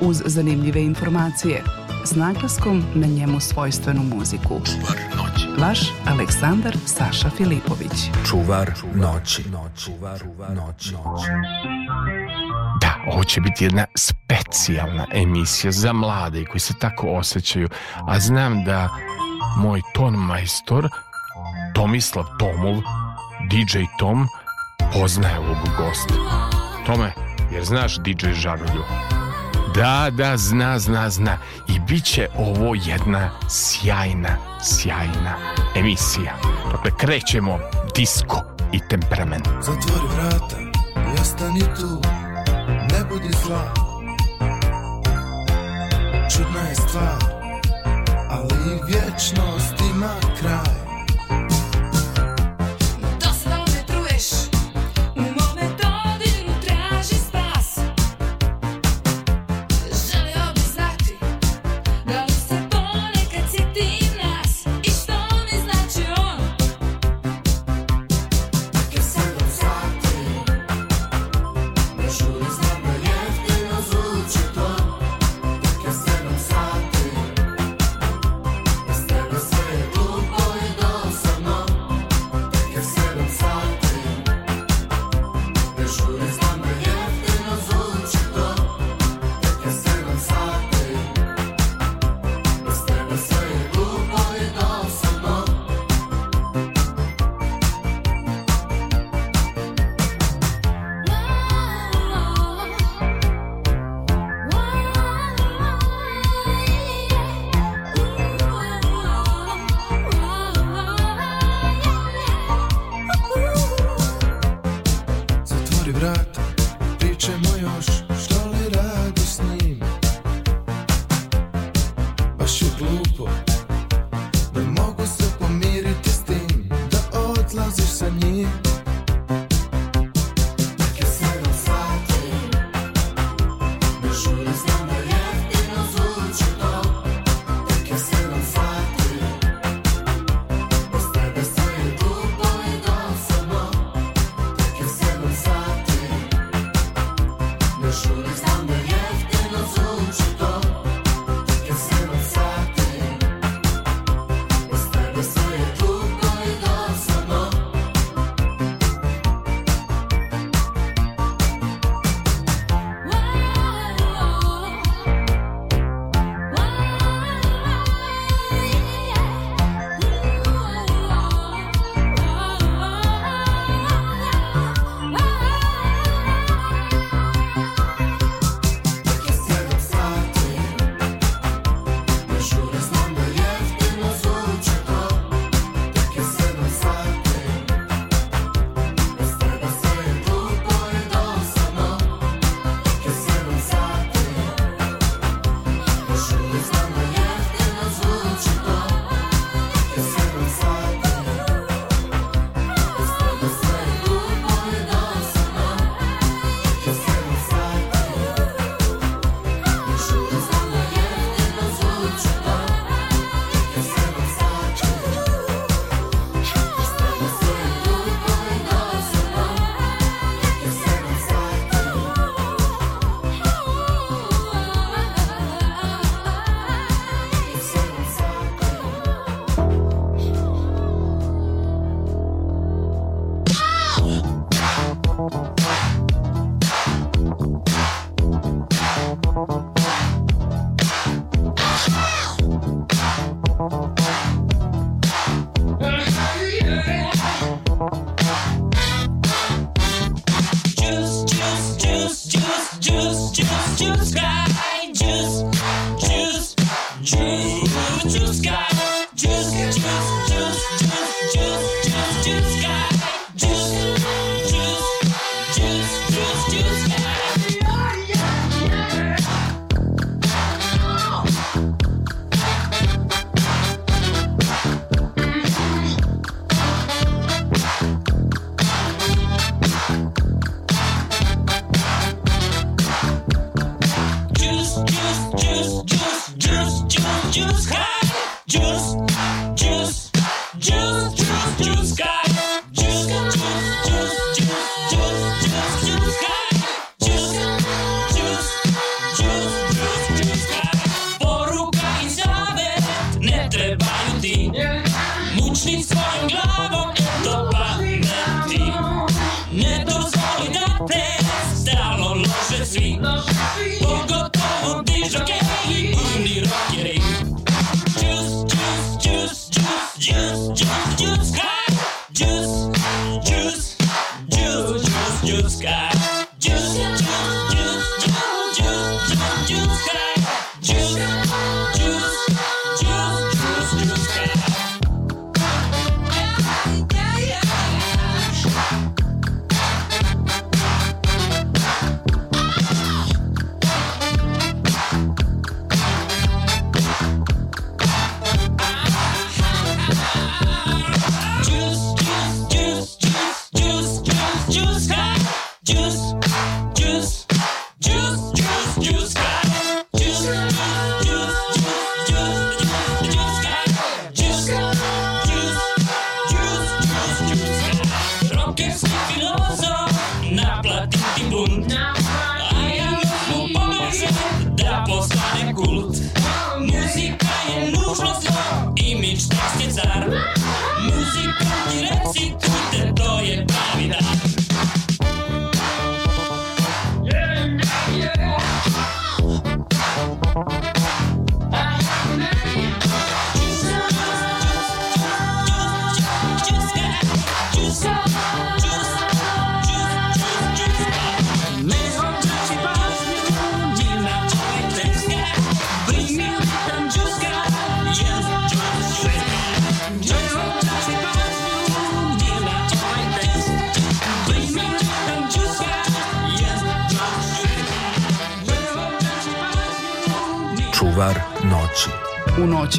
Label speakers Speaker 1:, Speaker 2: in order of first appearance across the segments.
Speaker 1: uz zanimljive informacije s naglaskom na njemu svojstvenu muziku. Čuvar noći. Vaš Aleksandar Saša Filipović. Čuvar noći. Čuvar
Speaker 2: noći. Da, ovo će biti jedna specijalna emisija za mlade koji se tako osjećaju. A znam da moj ton majstor Tomislav Tomov, DJ Tom, poznaje ovog gosta. Tome, jer znaš DJ Žarulju? Da, da, zna, zna, zna. I bit će ovo jedna sjajna, sjajna emisija. Dakle, krećemo disko i temperament. Zatvori vrata, ja stani tu, ne budi zla. Čudna je stvar, ali vječnost ima kraj.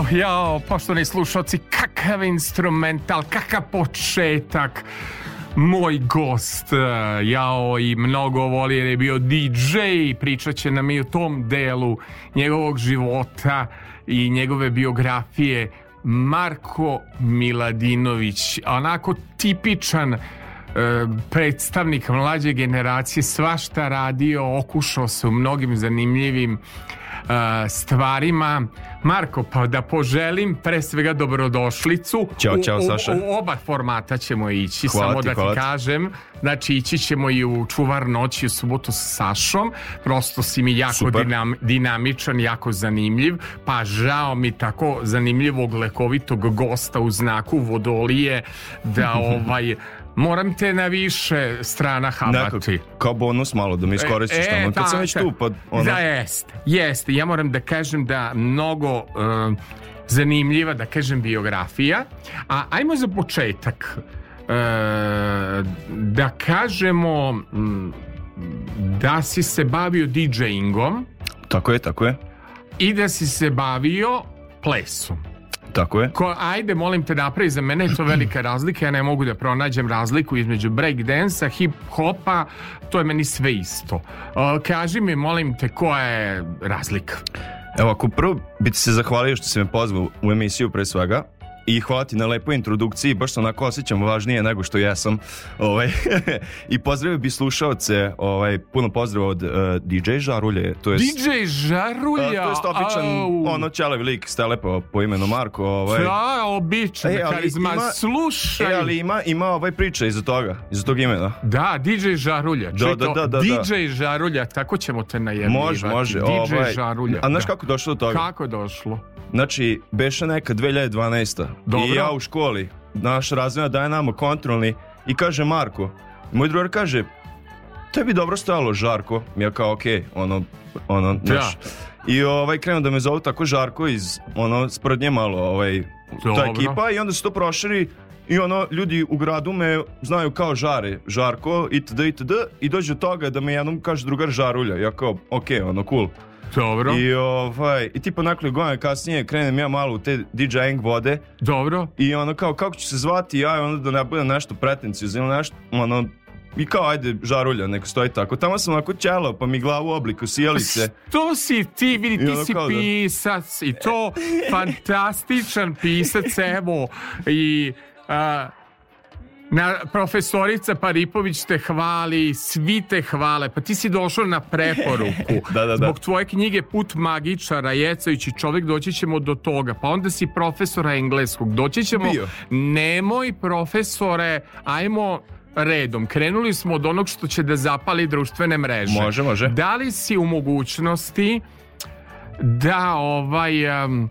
Speaker 2: Jao, jao, poštovani slušalci, kakav instrumental, kakav početak. Moj gost, e, jao i mnogo voli jer je bio DJ, pričat će nam i o tom delu njegovog života i njegove biografije. Marko Miladinović, onako tipičan e, predstavnik mlađe generacije, svašta radio, okušao se u mnogim zanimljivim stvarima. Marko, pa da poželim pre svega dobrodošlicu.
Speaker 3: Ćao, ćao, Saša.
Speaker 2: U, u, oba formata ćemo ići, hvala samo ti, da ti kažem. Znači, ići ćemo i u Čuvar noći u subotu sa Sašom. Prosto si mi jako dinam, dinamičan, jako zanimljiv. Pa žao mi tako zanimljivog lekovitog gosta u znaku Vodolije da ovaj moram te na više strana habati. kao
Speaker 3: bonus malo da mi iskoristiš e, e tamo. Kad sam da, već da. tu, pa ono...
Speaker 2: Da, jest, jest. Ja moram da kažem da mnogo... Uh, zanimljiva, da kažem, biografija. A ajmo za početak e, da kažemo mm, da si se bavio DJingom.
Speaker 3: Tako je, tako je.
Speaker 2: I da si se bavio plesom.
Speaker 3: Tako je.
Speaker 2: Ko, ajde, molim te napravi za mene, to velika razlika, ja ne mogu da pronađem razliku između breakdansa, hip hopa, to je meni sve isto. Uh, kaži mi, molim te, koja je razlika?
Speaker 3: Evo, ako prvo bi ti se zahvalio što si me pozvao u emisiju pre svega, i hvala ti na lepoj introdukciji, baš se onako osjećam važnije nego što jesam. Ovaj, I pozdravio bi slušaoce, ovaj, puno pozdrava od uh, eh, DJ Žarulje.
Speaker 2: To jest, DJ Žarulja?
Speaker 3: Uh, to je običan, ono čelevi lik ste lepo po imenu Marko.
Speaker 2: Ovaj. Da, običan, e, ali, karizma, ima, slušaj.
Speaker 3: E, ali ima, ima ovaj priča iza toga, iza tog imena.
Speaker 2: Da, DJ Žarulja. Da, da, da, da, da, DJ da. Žarulja, tako ćemo te
Speaker 3: najemljivati. Može, može. DJ ovaj, Žarulja. A znaš da. kako došlo do toga?
Speaker 2: Kako došlo?
Speaker 3: Znači, beše neka 2012. Dobro. I ja u školi, naš razvojna daje nama kontrolni i kaže Marko, moj drugar kaže, tebi dobro stojalo Žarko. Ja kao, okej, okay, ono, ono, znaš. Ja. Da. I ovaj, krenu da me zovu tako Žarko iz, ono, sprednje malo, ovaj, ta ekipa i onda se to proširi i ono, ljudi u gradu me znaju kao žare, žarko, itd, itd. I dođe do toga da me jednom kaže drugar žarulja. Ja kao, okej, okay, ono, cool. Dobro. I, ovaj, i tipa nekoliko godina kasnije krenem ja malo u te DJing vode.
Speaker 2: Dobro.
Speaker 3: I ono kao, kako ću se zvati ja, ono onda da ne budem nešto pretencijozno, nešto, ono, i kao ajde žarulja neko stoji tako. Tamo sam onako ćelo pa mi glavu u obliku sjelice. Pa
Speaker 2: što si ti, vidi ti si da... pisac i to fantastičan pisac evo i... Uh, Na, profesorica Paripović te hvali, svi te hvale, pa ti si došao na preporuku. da, da, da. Zbog tvoje knjige Put magičara, jecajući čovjek, doći ćemo do toga. Pa onda si profesora engleskog, doći ćemo... Bio. Nemoj profesore, ajmo redom. Krenuli smo od onog što će da zapali društvene mreže.
Speaker 3: Može, može.
Speaker 2: Da li si u mogućnosti da ovaj... Um,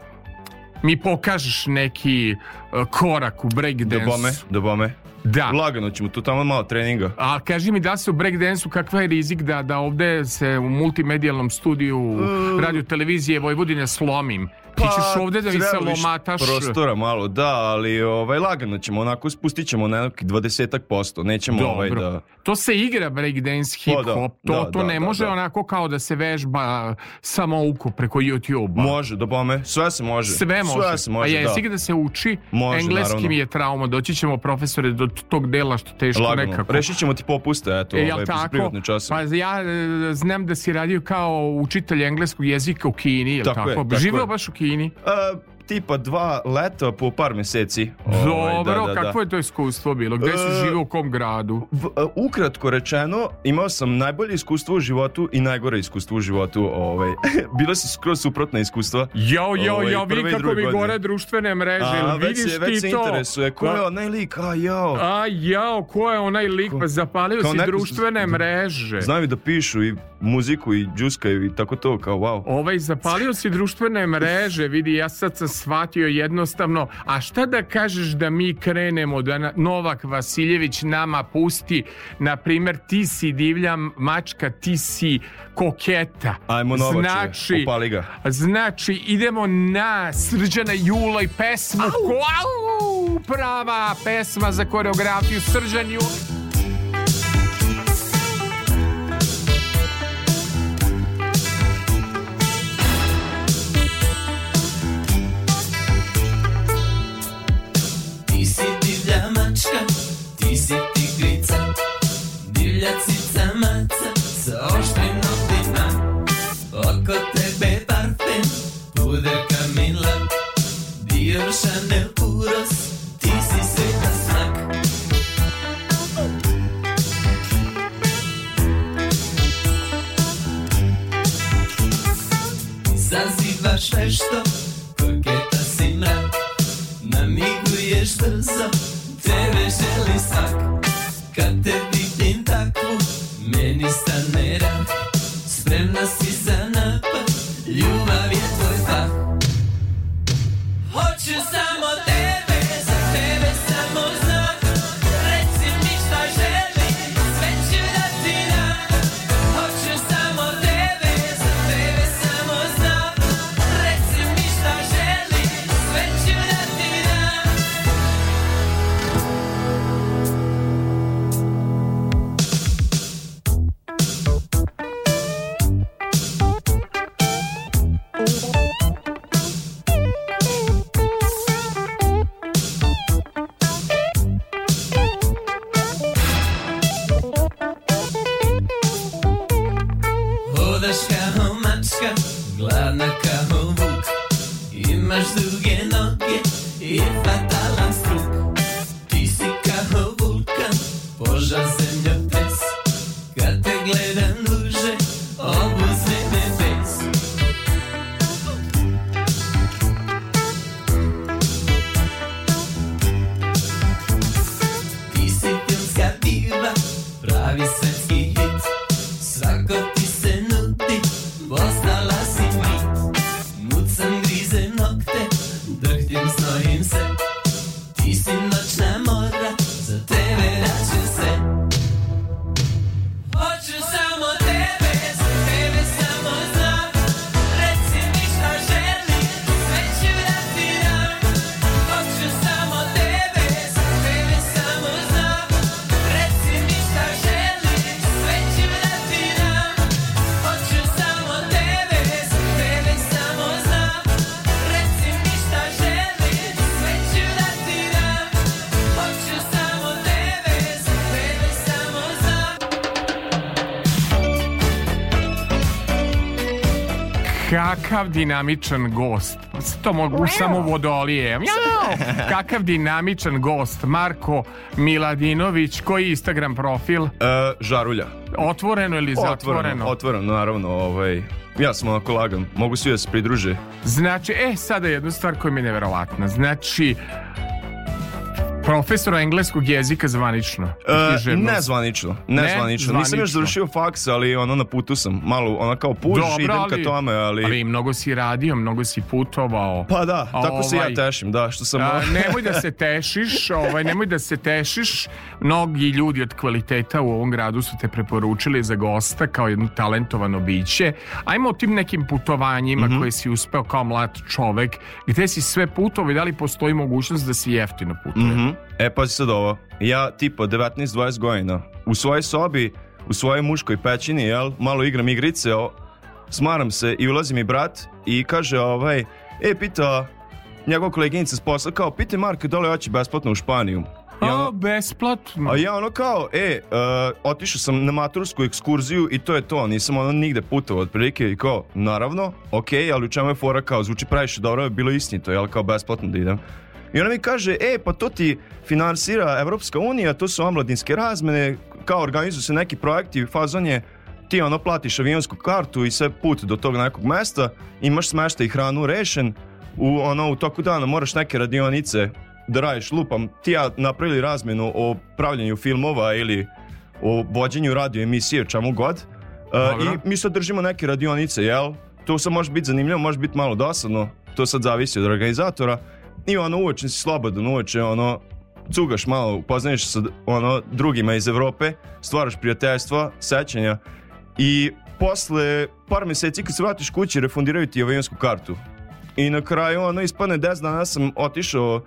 Speaker 2: mi pokažeš neki uh, korak u breakdance.
Speaker 3: Dobome, dobome. Da. Lagano ćemo, tu tamo malo treninga.
Speaker 2: A kaži mi da se u breakdance-u kakva je rizik da, da ovde se u multimedijalnom studiju e... radio televizije Vojvodine slomim? Pa, ti ćeš ovdje da mi se lomataš.
Speaker 3: Prostora malo, da, ali ovaj, lagano ćemo, onako spustit ćemo na neki 20 posto, nećemo ovaj, Dobro. ovaj da...
Speaker 2: To se igra breakdance, pa, hip hop, da, to, da, to da, ne da, može da. onako kao da se vežba samo uko preko YouTube-a.
Speaker 3: Može, da bome, sve se može.
Speaker 2: Sve može, sve se može a jezik da. da. se uči, može, engleski naravno. mi je trauma, doći ćemo profesore do tog dela što teško lagano. nekako.
Speaker 3: Rešit ćemo ti popuste, eto, e, ovaj, privatne čase.
Speaker 2: Pa ja e, znam da si radio kao učitelj engleskog jezika u Kini, jel tako? tako? Je, tako Živeo baš u Kine. Uh,
Speaker 3: tipa dva leta po par meseci.
Speaker 2: Ovaj, Dobro, da, da, da, kakvo je to iskustvo bilo? Gdje si e, živio, u kom gradu? V, e,
Speaker 3: ukratko rečeno, imao sam najbolje iskustvo u životu i najgore iskustvo u životu. Ovaj. Bilo si skroz suprotna iskustva.
Speaker 2: Jo, jo, jo, vidi kako mi gore društvene mreže. A, vidiš već se, već ti
Speaker 3: se to? interesuje. Ko je onaj lik? A, jao.
Speaker 2: A, jao, ko je onaj lik? Ko? Pa zapalio kao si neko, društvene mreže.
Speaker 3: Znaju da pišu i muziku i džuskaju i tako to, kao wow.
Speaker 2: Ovaj, zapalio si društvene mreže, vidi, ja sad sam shvatio jednostavno, a šta da kažeš da mi krenemo, da Novak Vasiljević nama pusti, na primer, ti si divlja mačka, ti si koketa.
Speaker 3: Ajmo Novače, znači,
Speaker 2: upali ga. Znači, idemo na Srđana Jula i pesmu. Au. au, prava pesma za koreografiju Srđan Jula. divlja cica maca sa oštrim notima Oko tebe parfem, puder kamila Dior, Chanel, Uros, ti si sveta smak Zazivaš vešto, koketa si mrak Namiguješ brzo, tebe želi svak Kad te
Speaker 4: manera, the si za na kahovuk. Imaš duge noge e fatale.
Speaker 2: kakav dinamičan gost. Pa to mogu samo vodolije. Kakav dinamičan gost. Marko Miladinović, koji je Instagram profil? E,
Speaker 3: žarulja.
Speaker 2: Otvoreno ili zatvoreno? Otvoreno, otvoreno
Speaker 3: naravno. Ovaj. Ja sam onako lagan. Mogu svi da se pridruže.
Speaker 2: Znači, e, sada jedna stvar koja mi je neverovatna. Znači, Profesora engleskog jezika zvanično? E,
Speaker 3: nezvanično, nezvanično. Ne Nisam još završio faks, ali ono na putu sam. Malo ona kao puš, Dobro, idem ali, ka tome, ali...
Speaker 2: Ali mnogo si radio, mnogo si putovao.
Speaker 3: Pa da, A tako ovaj... se ja ovaj- tešim, da, što sam... A, ovaj-
Speaker 2: nemoj da se tešiš, ovaj, nemoj da se tešiš. Mnogi ljudi od kvaliteta u ovom gradu su te preporučili za gosta kao jedno talentovano biće. Ajmo o tim nekim putovanjima mm -hmm. koje si uspeo kao mlad čovek. Gde si sve putovao i da li postoji mogućnost da si jeftino putuje? Mm -hmm.
Speaker 3: E, pazi sad ovo. Ja, tipa, 19-20 godina, u svojoj sobi, u svojoj muškoj pećini, jel, malo igram igrice, o, smaram se i ulazi mi brat i kaže, ovaj, e, pita, njegov koleginica s posla, kao, pite Marka, dole da hoće besplatno u Španiju?
Speaker 2: Ja, ono, a, besplatno.
Speaker 3: A ja ono kao, e, uh, otišao sam na matursku ekskurziju i to je to, nisam ono nigde putovao otprilike i kao, naravno, okej, okay, ali u čemu je fora kao, zvuči previše dobro, je bilo istinito, jel, kao besplatno da idem. I ona mi kaže, e, pa to ti finansira Evropska unija, to su omladinske razmene, kao organizuju se neki projekti, fazon je ti ono platiš avionsku kartu i sve put do tog nekog mesta, imaš smešta i hranu rešen, u, ono, u toku dana moraš neke radionice da radiš lupam, ti ja napravili razmenu o pravljenju filmova ili o vođenju radio emisije, čemu god. Uh, I mi sad držimo neke radionice, jel? To sad može biti zanimljivo, može biti malo dosadno, to sad zavisi od organizatora i ono uoče si slobodan, uoče ono cugaš malo, upoznaješ sa ono, drugima iz Evrope, stvaraš prijateljstva, sećanja i posle par meseci kad se vratiš kući refundiraju ti avionsku kartu. I na kraju ono ispadne 10 dana sam otišao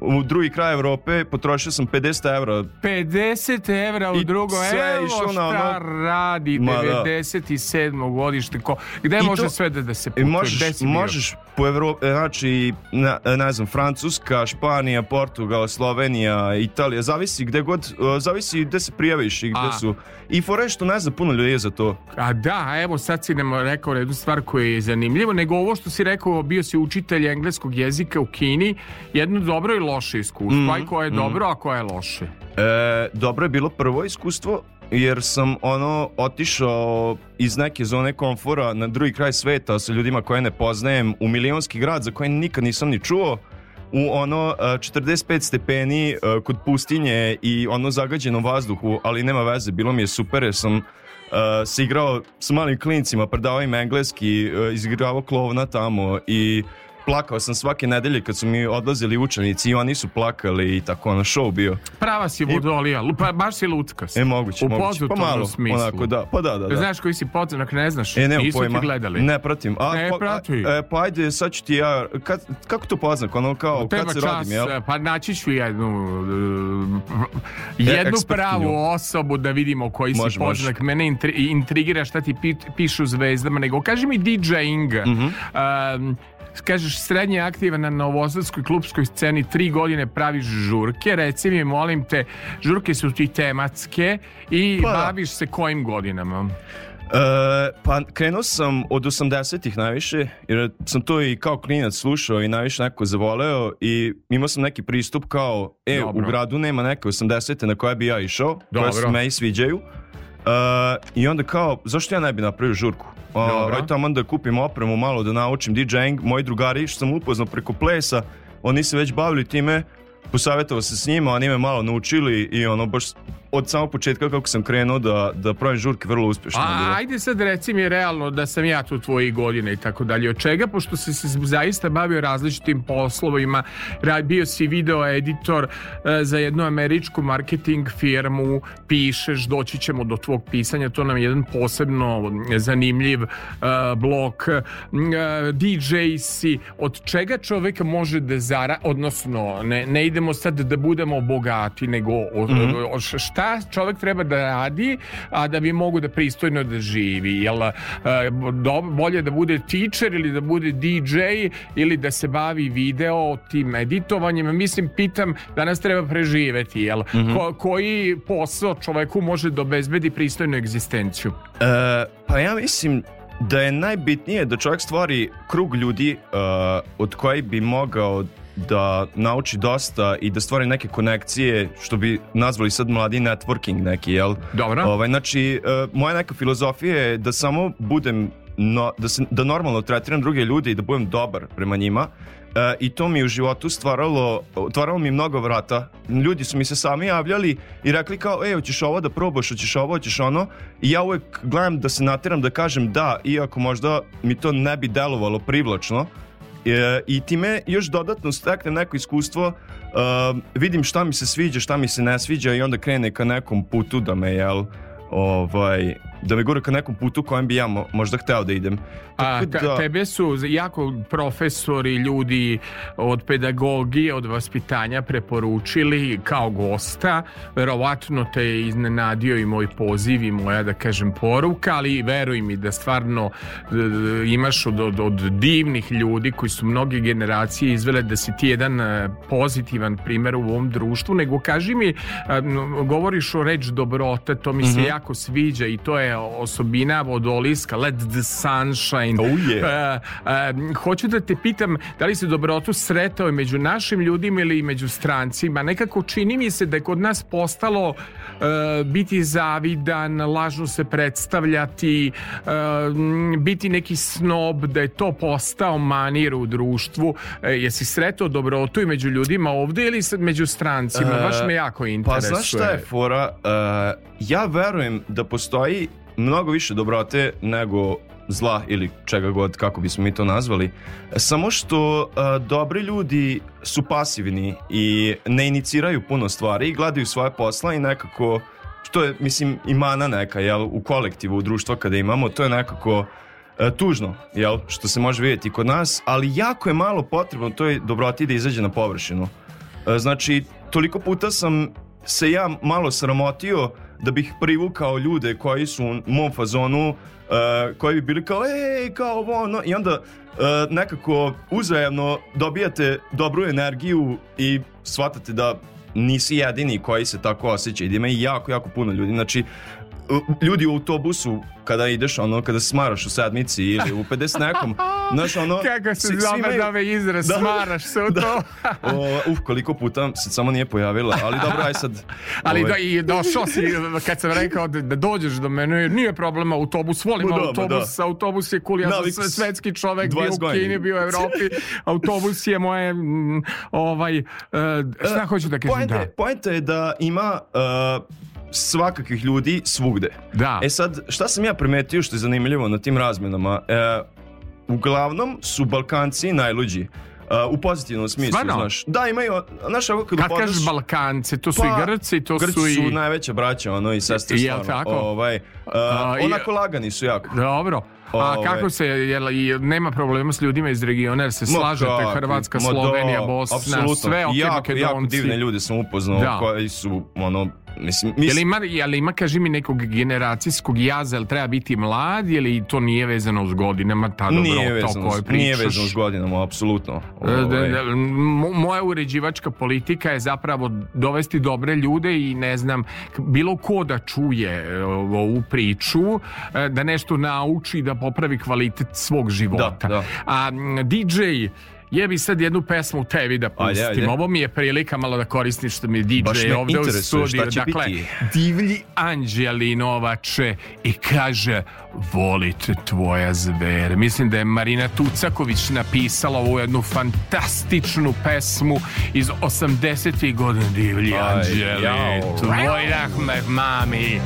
Speaker 3: u drugi kraj Evrope, potrošio sam 50 evra.
Speaker 2: 50 evra u drugo, evo šta na ono... radi Ma, 97. Da. godište, ko... gde I može to... sve da, da se putuje,
Speaker 3: možeš, možeš po Evropi, e, znači, na, e, ne znam, Francuska, Španija, Portugal, Slovenija, Italija, zavisi gde god, e, zavisi gde se prijaviš i gde A. su. I fore što ne znam, puno ljudi je za to.
Speaker 2: A da, evo sad si nam rekao jednu stvar koja je zanimljiva, nego ovo što si rekao, bio si učitelj engleskog jezika u Kini, jedno dobro i loše iskustvo, mm -hmm. i koje je mm. dobro, mm -hmm. a koje je loše? E,
Speaker 3: dobro je bilo prvo iskustvo, jer sam ono otišao iz neke zone komfora na drugi kraj sveta sa ljudima koje ne poznajem u milionski grad za koje nikad nisam ni čuo u ono 45 e, stepeni e, kod pustinje i ono zagađeno vazduhu, ali nema veze, bilo mi je super jer sam uh, se igrao s malim klincima, predavao im engleski, uh, izigravao klovna tamo i uh, plakao sam svake nedelje kad su mi odlazili učenici i oni su plakali i tako, ono, show bio.
Speaker 2: Prava si budolija, pa baš si lutkas.
Speaker 3: E, moguće, u moguće. Pa malo, smislu. onako, da, pa da, da. da.
Speaker 2: Znaš koji si podzanak, ne znaš,
Speaker 3: e,
Speaker 2: nisu pojma. ti gledali.
Speaker 3: Ne, pratim. A, ne, pa, prati. A, e, pa ajde, sad ću ti ja, kad, kako to poznak, ono, kao, kad se čas, radim, jel? E,
Speaker 2: pa naći ću jednu, e, e, jednu e, pravu osobu da vidimo koji može, si poznak. Može. Mene intri, intrigira šta ti pi, pišu zvezdama, nego kaži mi DJ-inga. Mm -hmm. um, kažeš srednje aktivan na novosadskoj klubskoj sceni, tri godine praviš žurke, reci mi, molim te, žurke su ti tematske i pa, da. baviš se kojim godinama? E,
Speaker 3: pa krenuo sam od 80-ih najviše, jer sam to i kao klinac slušao i najviše neko zavoleo i imao sam neki pristup kao, e, Dobro. u gradu nema neke 80-te na koje bi ja išao, Dobro. koje se me i sviđaju. E, I onda kao, zašto ja ne bi napravio žurku? Ajde tamo onda kupim opremu malo da naučim DJing. Moji drugari što sam upoznao preko plesa, oni se već bavili time, posavetovao se s njima, oni me malo naučili i ono baš od samog početka kako sam krenuo da, da pravim žurke vrlo uspešno. A, pa,
Speaker 2: da. ajde sad reci mi realno da sam ja tu tvojih godine i tako dalje. Od čega? Pošto si se zaista bavio različitim poslovima, bio si video editor e, za jednu američku marketing firmu, pišeš, doći ćemo do tvog pisanja, to nam je jedan posebno zanimljiv e, blok. E, DJ si, od čega čovjek može da zara, odnosno ne, ne idemo sad da budemo bogati, nego mm -hmm šta čovjek treba da radi a da bi mogu da pristojno da živi jel e, do, bolje da bude teacher ili da bude DJ ili da se bavi video tim editovanjem mislim pitam da nas treba preživeti jel mm -hmm. Ko, koji posao čovjeku može da obezbedi pristojnu egzistenciju e,
Speaker 3: pa ja mislim da je najbitnije da čovjek stvori krug ljudi uh, od koji bi mogao da nauči dosta i da stvori neke konekcije što bi nazvali sad mladi networking neki, jel?
Speaker 2: Dobro. Ovaj,
Speaker 3: znači, e, moja neka filozofija je da samo budem no, da, se, da normalno tretiram druge ljude i da budem dobar prema njima e, i to mi u životu stvaralo, otvaralo mi mnogo vrata. Ljudi su mi se sami javljali i rekli kao, ej, hoćeš ovo da probaš, hoćeš ovo, hoćeš ono. I ja uvek gledam da se nateram da kažem da, iako možda mi to ne bi delovalo privlačno, e, i time još dodatno steknem neko iskustvo, uh, vidim šta mi se sviđa, šta mi se ne sviđa i onda krene ka nekom putu da me, jel, ovaj, da me gura ka nekom putu kojem bi ja mo, možda hteo da idem. Tako da...
Speaker 2: A, tebe su jako profesori, ljudi od pedagogije, od vaspitanja preporučili kao gosta. Verovatno te je iznenadio i moj poziv i moja, da kažem, poruka, ali veruj mi da stvarno imaš od, od, od divnih ljudi koji su mnoge generacije izvele da si ti jedan e, pozitivan primer u ovom društvu, nego kaži mi, govoriš o reč dobrota, to mi se mm -hmm. jako sviđa i to je osobina od Oliska, Let the Sunshine. Oh yeah. uh, uh, hoću da te pitam, da li si dobrotu sretao među našim ljudima ili među strancima? Nekako čini mi se da je kod nas postalo uh, biti zavidan, lažno se predstavljati, biti neki snob, da je to postao manir u društvu. jesi sretao dobrotu i među ljudima ovde ili među strancima? Baš me jako pa interesuje. Pa znaš šta je
Speaker 3: fora? ja verujem da postoji mnogo više dobrote nego zla ili čega god kako bismo mi to nazvali samo što a, e, dobri ljudi su pasivni i ne iniciraju puno stvari i gledaju svoje posla i nekako što je mislim imana neka jel u kolektivu u društva kada imamo to je nekako a, e, tužno jel što se može vidjeti kod nas ali jako je malo potrebno toj dobroti da izađe na površinu a, e, znači toliko puta sam se ja malo sramotio da bih privukao ljude koji su u mom fazonu, uh, koji bi bili kao, ej, kao ovo, ono, i onda uh, nekako uzajemno dobijate dobru energiju i shvatate da nisi jedini koji se tako osjeća i da ima jako, jako puno ljudi. Znači, ljudi u autobusu kada ideš ono kada smaraš u sedmici ili u 50 nekom znaš ono
Speaker 2: kako se zove imaju... nove izraz da, smaraš se u da. to o,
Speaker 3: uf koliko puta se samo nije pojavila ali dobro aj sad
Speaker 2: ali ove... Ovaj. da i došao si kad sam rekao da, da dođeš do mene nije problema autobus volim Budom, autobus da. autobus je cool ja sam svetski čovek bio u Kini bio u Evropi autobus je moje m, ovaj uh, šta uh, hoću da kažem poente,
Speaker 3: da poenta je da ima uh, svakakvih ljudi svugde. Da. E sad, šta sam ja primetio što je zanimljivo na tim razmenama? E, uglavnom su Balkanci najluđi. Uh, u pozitivnom smislu, Svarno? znaš. Da, imaju, znaš, ako kad, kad
Speaker 2: kažeš Balkanci, to su pa, i Grci, to
Speaker 3: Grci
Speaker 2: su i... Grci
Speaker 3: su najveća braća, ono, i sestre, Jel
Speaker 2: stvarno. tako? Ovaj, uh,
Speaker 3: uh, onako i... lagani su jako.
Speaker 2: Dobro. A kako se, jel, nema problema s ljudima iz regiona, jer se slažete ka, Hrvatska, ma, da, Slovenija, da, Bosna, absolutno. sve
Speaker 3: ok, jako, jako divne ljude sam upoznao da. koji su, ono,
Speaker 2: mislim... mislim... Jel, ima, jel ima, kaži mi, nekog generacijskog jaza, jel treba biti mlad, ili to nije vezano uz godinama, ta
Speaker 3: dobro, nije vezano, to pričaš? Nije vezano uz godinama, apsolutno. E, da, ovaj. da,
Speaker 2: moja uređivačka politika je zapravo dovesti dobre ljude i ne znam, bilo ko da čuje e, ovu priču, e, da nešto nauči, da popravi kvalitet svog života. Da, da. A DJ Jebi sad jednu pesmu tebi da pustim. Ajde, ajde. Ovo mi je prilika malo da koristim što mi DJ Baš ovde u studiju. će Dakle, biti? divlji anđeli Novače i kaže volite tvoja zver. Mislim da je Marina Tucaković napisala ovu jednu fantastičnu pesmu iz 80. godina divlji Aj, anđeli. Tvoja mami.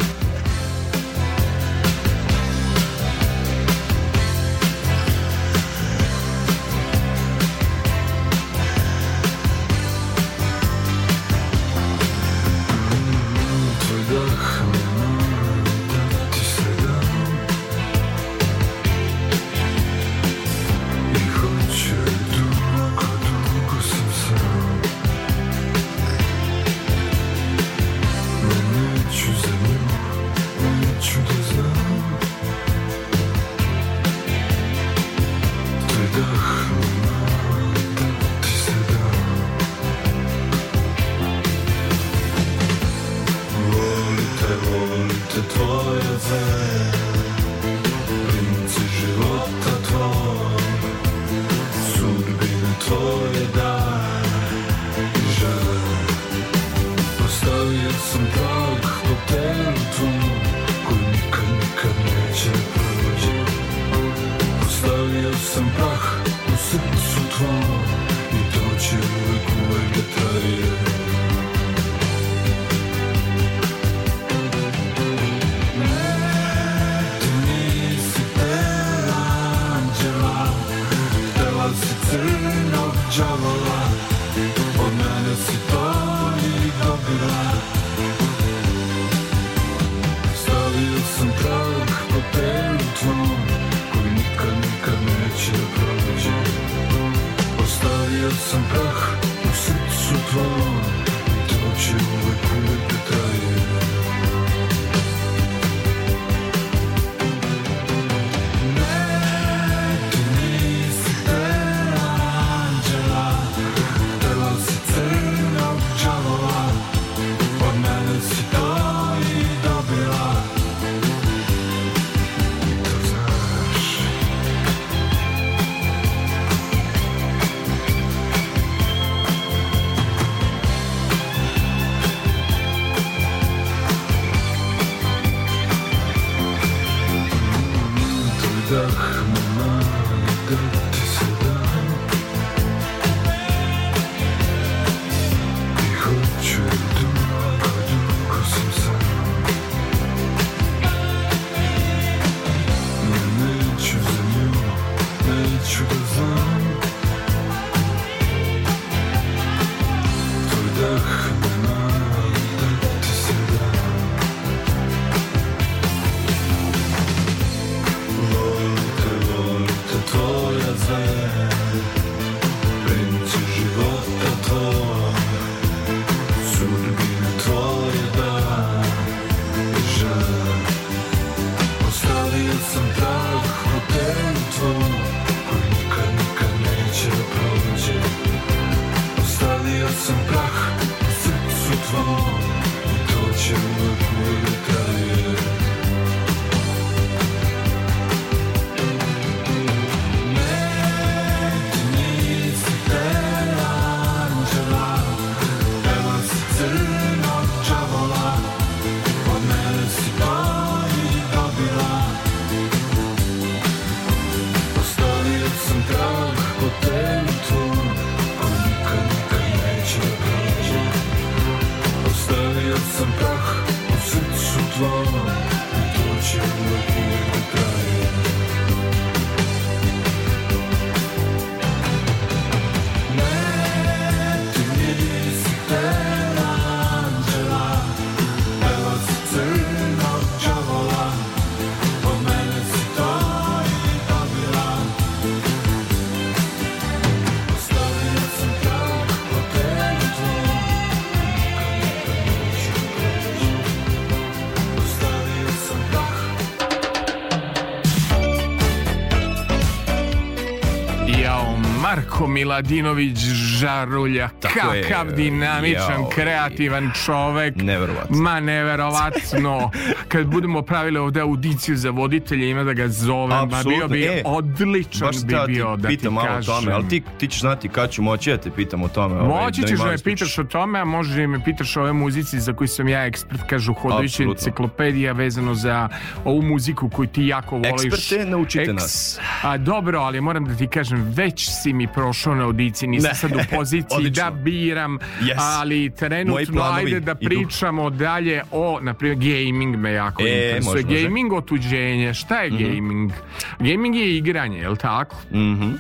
Speaker 2: Miladinović Žarulja. Tako Kakav je, dinamičan, jao, kreativan čovek. Neverovatno. Ma neverovatno. Kad budemo pravili ovde audiciju za voditelje, ima da ga zovem. Ma bio bi e, odličan bi da bio
Speaker 3: da ti pitam
Speaker 2: malo tome, ali ti
Speaker 3: ti ćeš znati kad ću moći, ja te pitam o tome.
Speaker 2: Ovaj, moći da ćeš da me pitaš o tome, a možeš da me pitaš o ovoj muzici za koju sam ja ekspert, kažu hodajuća enciklopedija vezano za ovu muziku koju ti jako voliš. Eksperte,
Speaker 3: naučite Eks... nas.
Speaker 2: A, dobro, ali moram da ti kažem, već si mi prošao na audiciji, nisam ne. sad u poziciji da biram, yes. ali trenutno ajde da idu. pričamo dalje o, na primjer, gaming me jako e, interesuje. Može, gaming, može. otuđenje, šta je mm -hmm. gaming? Gaming je igranje, je li tako?
Speaker 3: Mhm. Mm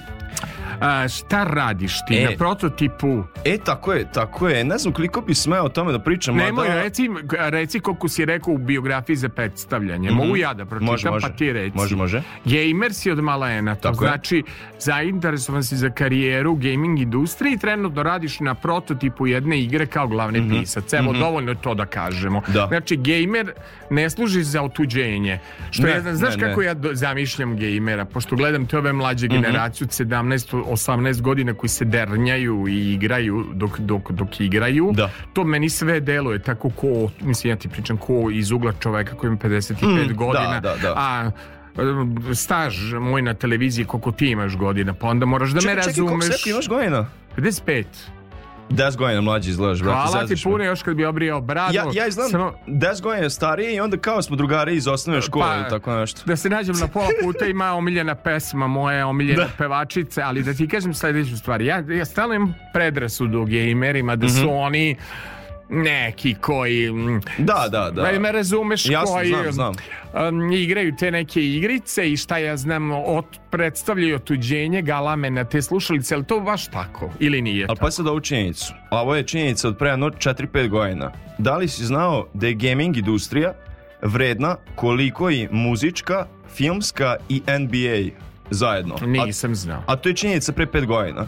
Speaker 2: a, šta radiš ti e, na prototipu?
Speaker 3: E, tako je, tako je. Ne znam koliko bi smeo o tome da pričam.
Speaker 2: Nemoj,
Speaker 3: da...
Speaker 2: reci, reci
Speaker 3: koliko
Speaker 2: si rekao u biografiji za predstavljanje. Mm -hmm. Mogu ja da pročitam, može, pa može. pa ti reci. Može, može. Gamer si od malena, to tako znači je. zainteresovan si za karijeru u gaming industriji i trenutno radiš na prototipu jedne igre kao glavni mm -hmm. pisac. Evo, mm -hmm. dovoljno to da kažemo. Da. Znači, gamer ne služi za otuđenje. Što ne, ja, znaš ne, kako ne. ja zamišljam gamera, pošto gledam te ove mlađe mm -hmm. 17, 18 godina koji se dernjaju i igraju dok, dok, dok igraju, da. to meni sve deluje tako ko, mislim ja ti pričam ko iz ugla čoveka koji ima 55 mm, da, godina, da, da, a e, staž moj na televiziji koliko ti imaš godina, pa onda moraš da
Speaker 3: čekaj,
Speaker 2: me razumeš. Čekaj, koliko imaš
Speaker 3: godina? 55. 10 godina mlađi izgledaš, brate. Hvala ti
Speaker 2: puno još kad bi obrijao bradu.
Speaker 3: Ja, ja izgledam samo... 10 godina stariji i onda kao smo drugari iz osnovne pa, škole pa, tako nešto.
Speaker 2: Da se nađem na pola puta ima omiljena pesma moje, omiljena da. pevačice, ali da ti kažem sledeću stvar. Ja, ja stalno imam predrasudu gamerima, da mm -hmm. su oni neki koji... Mm,
Speaker 3: da, da, da.
Speaker 2: Me razumeš Jasno, koji znam, mm, znam. Um, igraju te neke igrice i šta ja znam, od, predstavljaju otuđenje galame na te slušalice, ali to baš tako ili nije Ali pa
Speaker 3: sad ovu činjenicu. ovo je činjenica od prema 4-5 godina. Da li si znao da je gaming industrija vredna koliko i muzička, filmska i NBA zajedno?
Speaker 2: Nisam znao. A,
Speaker 3: a to je činjenica pre 5 godina.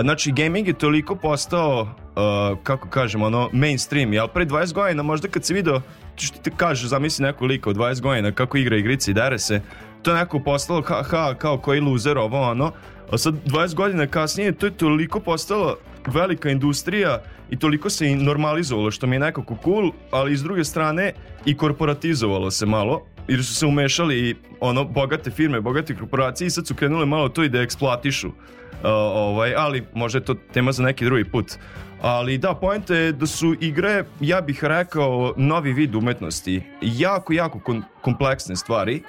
Speaker 3: Znači, gaming je toliko postao, uh, kako kažem, ono, mainstream. Jel, pre 20 godina, možda kad si video, što ti kažeš, zamisli neko lika od 20 godina, kako igra igrice i dare se, to je neko postalo, ha, ha, kao koji loser, ovo, ono. A sad, 20 godina kasnije, to je toliko postalo velika industrija i toliko se i normalizovalo, što mi je nekako cool, ali s druge strane i korporatizovalo se malo, jer su se umešali i ono, bogate firme, bogate korporacije i sad su krenule malo to i da eksploatišu ovaj, ali možda je to tema za neki drugi put. Ali da, poenta je da su igre, ja bih rekao, novi vid umetnosti. Jako, jako kompleksne stvari.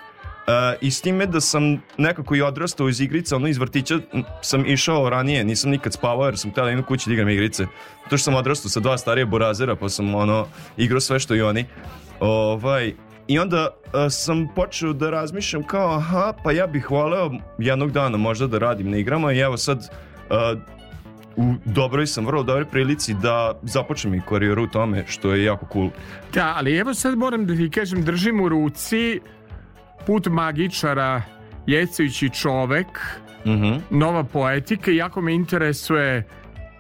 Speaker 3: Uh, I s time da sam nekako i odrastao iz igrica, ono iz vrtića sam išao ranije, nisam nikad spavao jer sam htio da kući da igram igrice. To što sam odrastao sa dva starije borazera pa sam ono igrao sve što i oni. Ovaj, I onda uh, sam počeo da razmišljam kao aha, pa ja bih voleo jednog dana možda da radim na igrama i evo sad uh, u dobroj sam, vrlo dobroj prilici da započnem i karijeru u tome, što je jako cool.
Speaker 2: Da, ali evo sad moram da ti kažem, držim u ruci put magičara Jecevići i čovek, mm -hmm. nova poetika jako me interesuje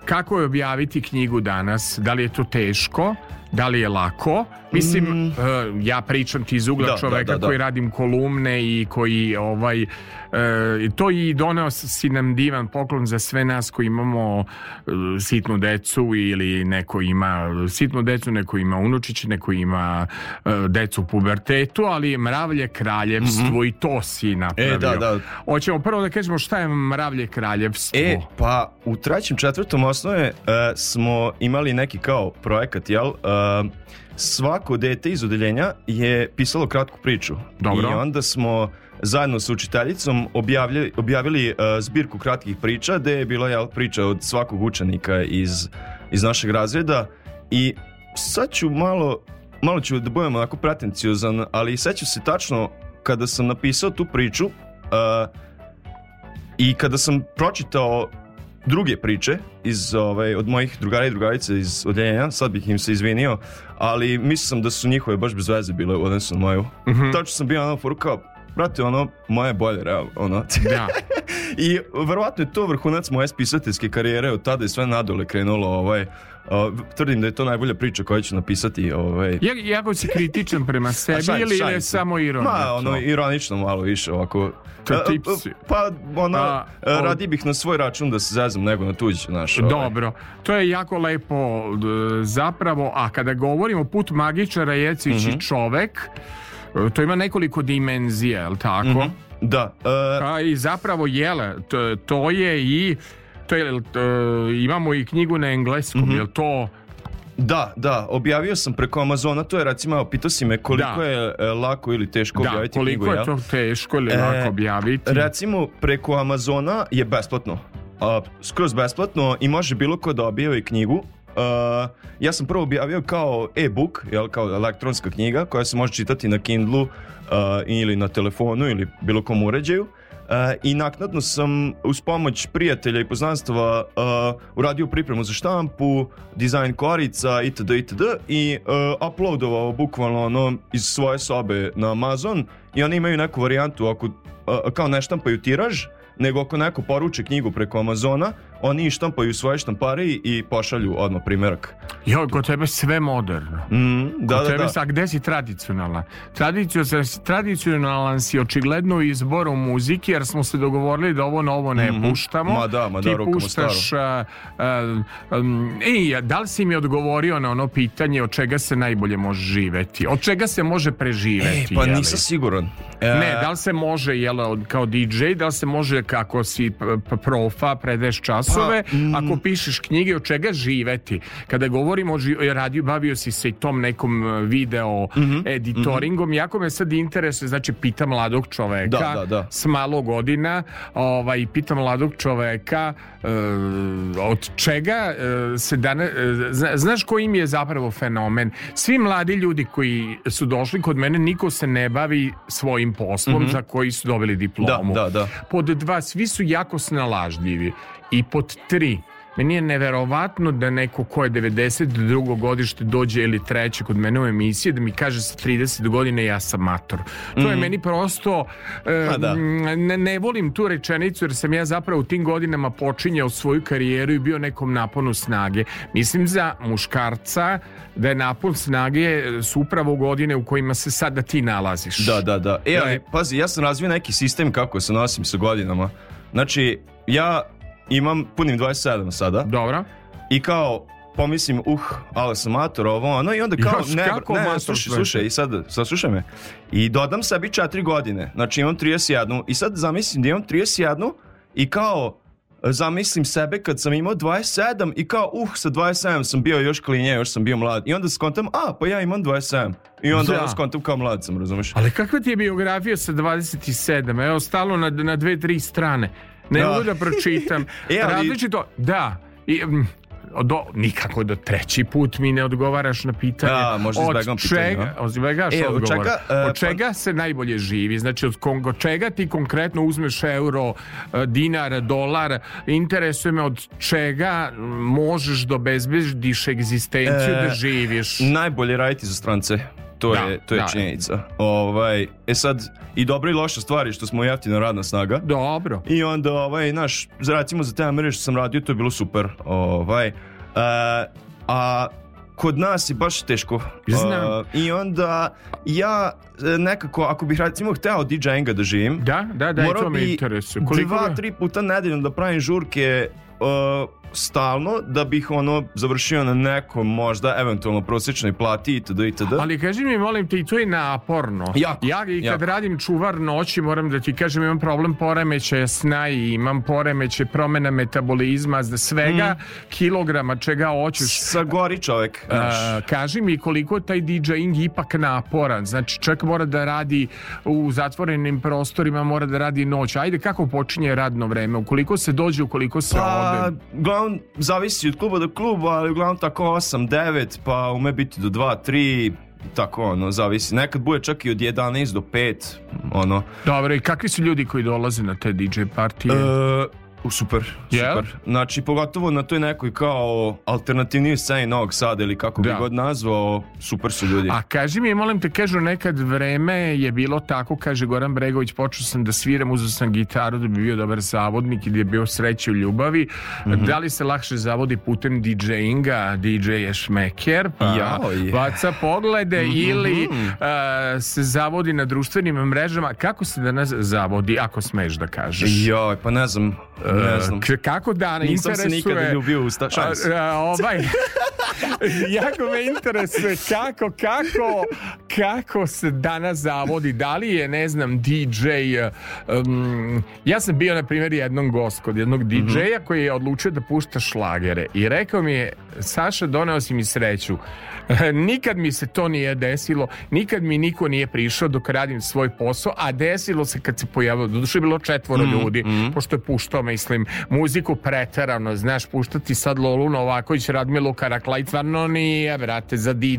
Speaker 2: kako je objaviti knjigu danas, da li je to teško, da li je lako. Mislim, mm. Eh, ja pričam ti iz ugla da, da, čoveka da, da, koji radim kolumne i koji ovaj eh, to i doneo si nam divan poklon za sve nas koji imamo eh, sitnu decu ili neko ima sitnu decu, neko ima unučić, neko ima decu u pubertetu, ali mravlje kraljevstvo mm -hmm. i to si napravio. E, da, da. Hoćemo prvo da kažemo šta je mravlje kraljevstvo.
Speaker 3: E, pa u trećem, četvrtom osnove uh, smo imali neki kao projekat, jel? Uh, svako dete iz odeljenja je pisalo kratku priču. Dobro. I onda smo zajedno sa učiteljicom objavili, objavili e, uh, zbirku kratkih priča gde je bila jel, priča od svakog učenika iz, iz našeg razreda i sad ću malo malo ću da budem onako pretenciozan, ali sećam se tačno kada sam napisao tu priču uh, i kada sam pročitao druge priče iz, ovaj, od mojih drugara i drugarice iz odeljenja, sad bih im se izvinio, ali mislim da su njihove baš bez veze bile u odnosu na moju. Mm -hmm. Tačno sam bio ono foru brate, ono, moje bolje, real, ono. Da. I verovatno je to vrhunac moje spisateljske karijere, od tada je sve nadole krenulo, ovaj, Uh, tvrdim da je to najbolja priča koja ću napisati. Ovaj... Ja,
Speaker 2: jako si kritičan prema sebi šaj, ili je samo
Speaker 3: ironično? Ma, ono, ironično malo više ovako.
Speaker 2: To a, tipsi.
Speaker 3: Pa, ona, pa, a, radi bih na svoj račun da se zazem nego na tuđi, naš.
Speaker 2: Ovaj. Dobro, to je jako lepo e, zapravo, a kada govorimo put magičara Jecić mm -hmm. i čovek, e, to ima nekoliko dimenzija, je li tako? Mm -hmm.
Speaker 3: Da.
Speaker 2: Uh... E, a, pa I zapravo, jele, to, to je i postoje, jel, e, imamo i knjigu na engleskom, mm -hmm. jel to...
Speaker 3: Da, da, objavio sam preko Amazona, to je recimo, pitao si me koliko da. je e, lako ili teško da, objaviti koliko
Speaker 2: je to teško ili e, lako objaviti?
Speaker 3: Recimo, preko Amazona je besplatno, a, skroz besplatno i može bilo ko da objavi knjigu. A, e, ja sam prvo objavio kao e-book, jel, kao elektronska knjiga koja se može čitati na Kindlu a, ili na telefonu ili bilo kom uređaju. E, i naknadno sam uz pomoć prijatelja i poznanstva e, uradio pripremu za štampu, dizajn korica itd. itd. i e, uploadovao bukvalno ono iz svoje sobe na Amazon i oni imaju neku varijantu ako kao ne štampaju tiraž, nego ako neko poruče knjigu preko Amazona, oni štampaju svoje štampariji i pošalju odmah primjerak.
Speaker 2: Jo, kod tebe sve moderno.
Speaker 3: Mm, da,
Speaker 2: kod da, tebe, da. A gde si tradicionalna? tradicionalan? Tradicionalan si očigledno izborom muzike, jer smo se dogovorili da ovo novo ne mm -hmm. puštamo.
Speaker 3: Ma da, ma da, Ti
Speaker 2: Staro. A, a, a, e, da li si mi odgovorio na ono pitanje od čega se najbolje može živeti? Od čega se može preživeti?
Speaker 3: E, pa jeli? nisam siguran.
Speaker 2: E... Ne, da li se može, jel, kao DJ, da li se može kako si profa, predeš čas kursove, pa, mm, ako pišeš knjige, od čega živeti? Kada govorim o živ... radio, bavio si se i tom nekom e, video mm-hmm, editoringom, mm-hmm. jako me sad interesuje, znači pita mladog čoveka da, da, da. s malo godina, ovaj, pita mladog čoveka e, od čega e, se danas, e, znaš koji im je zapravo fenomen? Svi mladi ljudi koji su došli kod mene, niko se ne bavi svojim poslom mm-hmm. za koji su dobili da, diplomu. Da, da, da. Pod dva, svi su jako snalažljivi I pod tri, meni je neverovatno da neko ko je 92. godište dođe ili treće kod mene u emisiji da mi kaže sa 30 godina ja sam mator. To mm -hmm. je mhm. meni prosto e, da. ne, ne volim tu rečenicu jer sam ja zapravo u tim godinama počinjao svoju karijeru i bio nekom naponu snage. Mislim za muškarca da je napon snage su upravo godine u kojima se sada ti nalaziš.
Speaker 3: Da, da, da. E, ali, pazi, ja sam razvio neki sistem kako se nosim sa godinama. Znači, ja imam, punim 27 sada.
Speaker 2: Dobro.
Speaker 3: I kao, pomislim, uh, ali sam mator, ovo, ono, i onda kao, Još, ne, kako ne, slušaj, slušaj, i sad, sad slušaj me. I dodam sebi četiri godine, znači imam 31, i sad zamislim da imam 31 i kao, zamislim sebe kad sam imao 27 i kao, uh, sa 27 sam bio još klinje, još sam bio mlad. I onda skontam, a, pa ja imam 27. I onda da. skontam kao mlad sam, razumiješ?
Speaker 2: Ali kakva ti je biografija sa 27? Evo, stalo na, na dve, tri strane ne da. mogu da pročitam. e, ali... Različito, da. I, do, nikako do treći put mi ne odgovaraš na pitanje. Da, možda od čega, pitanje, da? E, od čega, uh, od pa- čega pa... se najbolje živi? Znači, od kongo, čega ti konkretno uzmeš euro, e, dinar, dolar? Interesuje me od čega možeš da obezbediš egzistenciju e, da živiš?
Speaker 3: Najbolje raditi za strance to da, je, to je da. činjenica. Ovaj, e sad, i dobra i loša stvar je što smo jeftina radna snaga.
Speaker 2: Dobro.
Speaker 3: I onda, ovaj, naš, recimo za te Amere što sam radio, to je bilo super. Ovaj, uh, a kod nas je baš teško. Znam. Uh, I onda ja e, nekako, ako bih recimo hteo DJ-inga da živim,
Speaker 2: da, da, da, interesuje.
Speaker 3: Koliko... dva, tri puta nedeljno da pravim žurke uh, stalno da bih ono završio na nekom možda eventualno prosječnoj plati itd. itd.
Speaker 2: Ali kaži mi molim te i to je naporno. Jako, ja i kad jako. radim čuvar noći moram da ti kažem imam problem poremećaja sna i imam poremeće promena metabolizma za svega mm. kilograma čega hoćeš.
Speaker 3: Sagori čovek.
Speaker 2: A, kaži mi koliko taj DJing ipak naporan. Znači čovjek mora da radi u zatvorenim prostorima, mora da radi noć. Ajde kako počinje radno vreme? Ukoliko se dođe, ukoliko se pa, ode?
Speaker 3: uglavnom zavisi od kluba do kluba, ali uglavnom tako 8-9, pa ume biti do 2-3, tako ono, zavisi. Nekad bude čak i od 11 do 5, ono.
Speaker 2: Dobro, i kakvi su ljudi koji dolaze na te DJ partije?
Speaker 3: E, Super, super, yeah. Znači, pogotovo na toj nekoj kao alternativniji sceni Novog Sada ili kako bi da. god nazvao, super su ljudi.
Speaker 2: A kaži mi, molim te, kažu nekad vreme je bilo tako, kaže Goran Bregović, počeo sam da sviram, uzeo sam gitaru da bi bio dobar zavodnik i da je bio sreće u ljubavi. Mm -hmm. Da li se lakše zavodi putem DJ-inga, DJ je šmeker, pa Joj. baca poglede mm -hmm. ili a, se zavodi na društvenim mrežama. Kako se danas zavodi, ako smeš da kažeš?
Speaker 3: Joj, pa ne znam, e, Ne e, znam.
Speaker 2: Kako da ne
Speaker 3: Nisam interesuje... Nisam se nikada ljubio
Speaker 2: u sta... Šans. ovaj... jako me interesuje kako, kako, kako se danas zavodi. Da li je, ne znam, DJ... Um, ja sam bio, na primjer, jednom gost kod jednog DJ-a mm -hmm. koji je odlučio da pušta šlagere i rekao mi je, Saša, doneo si mi sreću. Nikad mi se to nije desilo, nikad mi niko nije prišao dok radim svoj posao, a desilo se kad se pojavilo, doduše bilo četvoro mm, ljudi, mm. pošto je puštao, mislim, muziku preterano, znaš, puštati sad Lolu Novaković, Radmilu Karaklaj, stvarno nije, brate, za DJ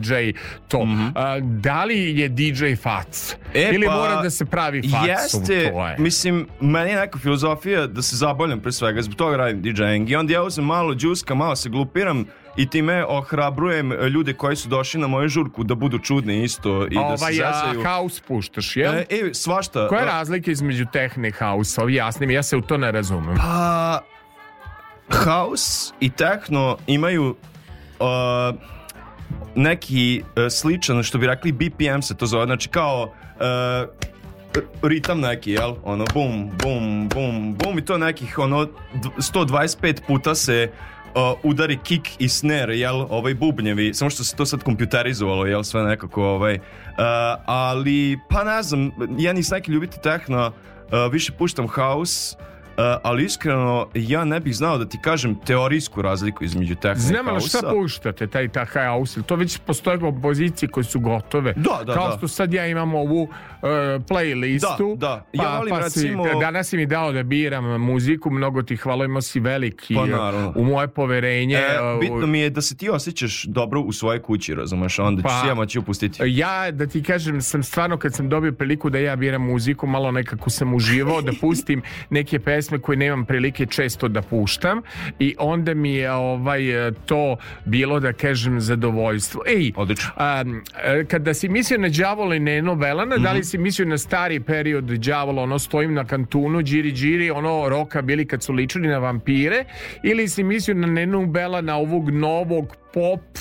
Speaker 2: to. Mm -hmm. a, da li je DJ fac? E, Ili pa, mora da se pravi facom? Jeste, to
Speaker 3: je. mislim, meni je neka filozofija da se zaboljam pre svega, zbog toga radim DJ-ing i onda ja uzem malo džuska, malo se glupiram, i time ohrabrujem e, ljude koji su došli na moju žurku da budu čudni isto i
Speaker 2: a
Speaker 3: da se ovaj,
Speaker 2: zezaju. ja haus puštaš, jel? E,
Speaker 3: e svašta.
Speaker 2: Koja je e, razlika između tehne i house? Ovi jasnim, ja se u to ne razumem. Pa,
Speaker 3: house i techno imaju... Uh, neki uh, sličan, što bi rekli BPM se to zove, znači kao uh, ritam neki, jel? Ono, bum, bum, bum, bum i to nekih, ono, 125 puta se uh, udari kick i snare, jel, ovaj bubnjevi, samo što se to sad kompjuterizovalo, jel, sve nekako, ovaj, uh, ali, pa ne znam, ja nisam neki ljubiti tehno, uh, više puštam house, Eh, ali iskreno ja ne bih znao da ti kažem teorijsku razliku između tehno i Znam, ali
Speaker 2: šta puštate, taj ta house, to već postoje kompozicije koje su gotove.
Speaker 3: Da, da,
Speaker 2: Kao
Speaker 3: da.
Speaker 2: što sad ja imam ovu uh, playlistu.
Speaker 3: Da, da.
Speaker 2: Ja pa volim, pa, pa recimo... si, da, danas si mi dao da biram muziku, mnogo ti hvala, imao si veliki
Speaker 3: pa, eh,
Speaker 2: u moje poverenje. E,
Speaker 3: bitno mi je da se ti osjećaš dobro u svojoj kući, razumeš, onda pa, ću, ja ću upustiti.
Speaker 2: Ja, da ti kažem, sam stvarno kad sam dobio priliku da ja biram muziku, malo nekako sam uživao da pustim neke pesme pesme koje nemam prilike često da puštam i onda mi je ovaj to bilo da kažem zadovoljstvo. Ej, Odlično. A, kada si mislio na Đavola i Neno Velana, mm -hmm. da li mhm. si mislio na stari period Đavola, ono stojim na kantunu, džiri džiri, ono roka bili kad su ličili na vampire, ili si mislio na Nenu Belana, ovog novog pop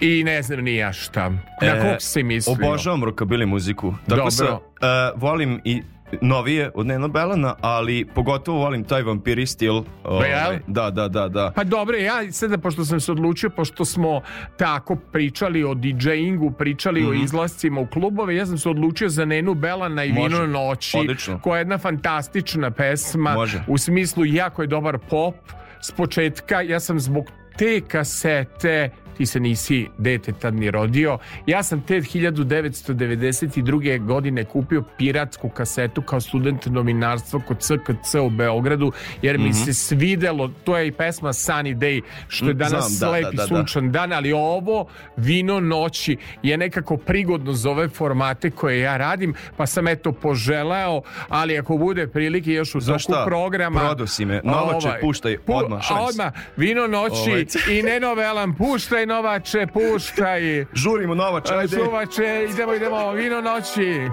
Speaker 2: i ne znam ni ja šta. Na e, kog si mislio?
Speaker 3: Obožavam rockabilly muziku. Tako Dobro.
Speaker 2: Sa, e,
Speaker 3: uh, volim i novije od Nena Belana, ali pogotovo volim taj vampiri stil. Ovaj, da, da, da, da.
Speaker 2: Pa dobro, ja sada pošto sam se odlučio, pošto smo tako pričali o DJingu, pričali mm -hmm. o mhm. izlascima u klubove, ja sam se odlučio za Nenu Belana i Može. Vino noći,
Speaker 3: Odlično.
Speaker 2: koja je jedna fantastična pesma,
Speaker 3: Može.
Speaker 2: u smislu jako je dobar pop, s početka ja sam zbog te kasete ti se nisi dete tad ni rodio. Ja sam te 1992. godine kupio piratsku kasetu kao student novinarstva kod CKC u Beogradu, jer mi mm -hmm. se svidelo, to je i pesma Sunny Day, što je mm, danas Znam, da, lepi da, da, da, sunčan dan, ali ovo vino noći je nekako prigodno za ove formate koje ja radim, pa sam eto poželeo, ali ako bude prilike još u toku programa...
Speaker 3: Prodo si me, novače, ovaj, puštaj, odmah,
Speaker 2: Odmah, vino noći ovaj. i nenovelan, puštaj puštaj Novače, puštaj.
Speaker 3: Žurimo Novače,
Speaker 2: ajde. Novače, idemo, idemo, vino noći.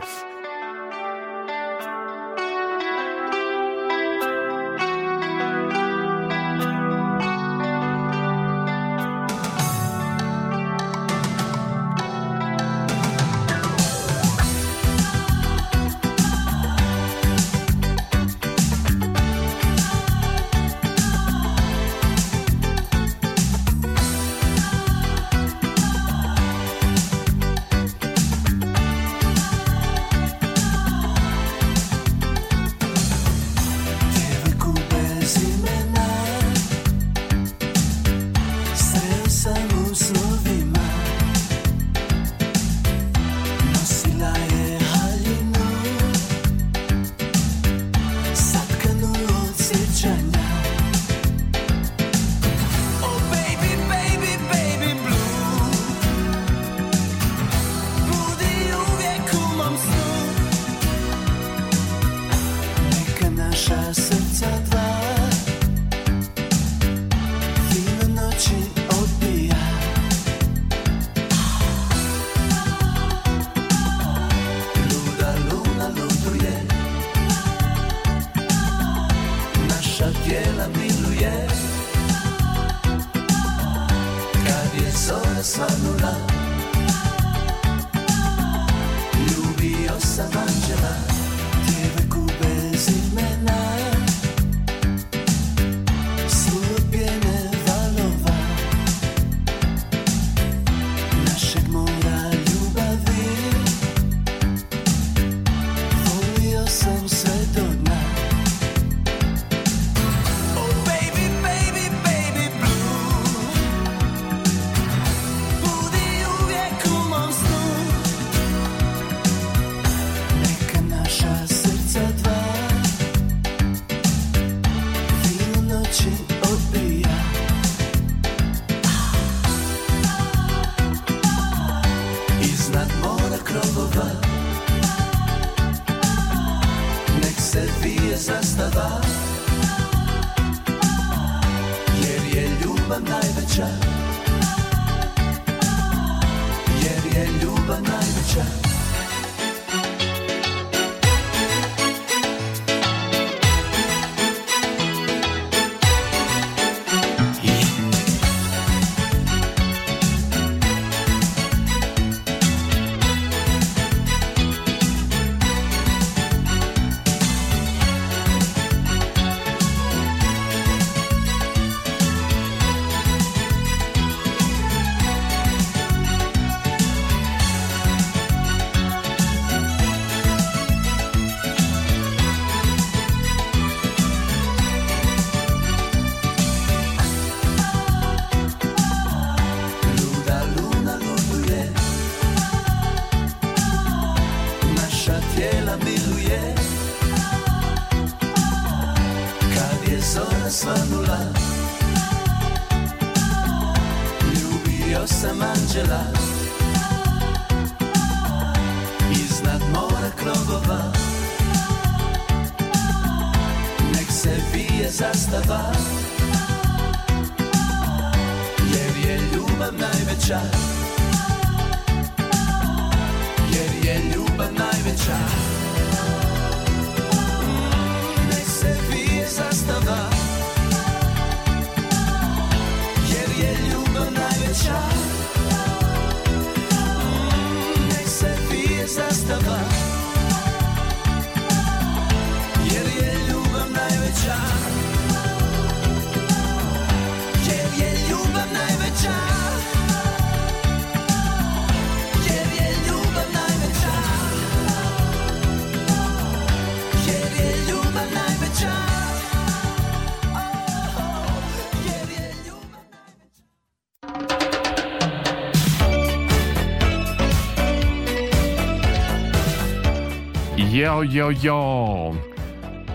Speaker 2: jo, jo,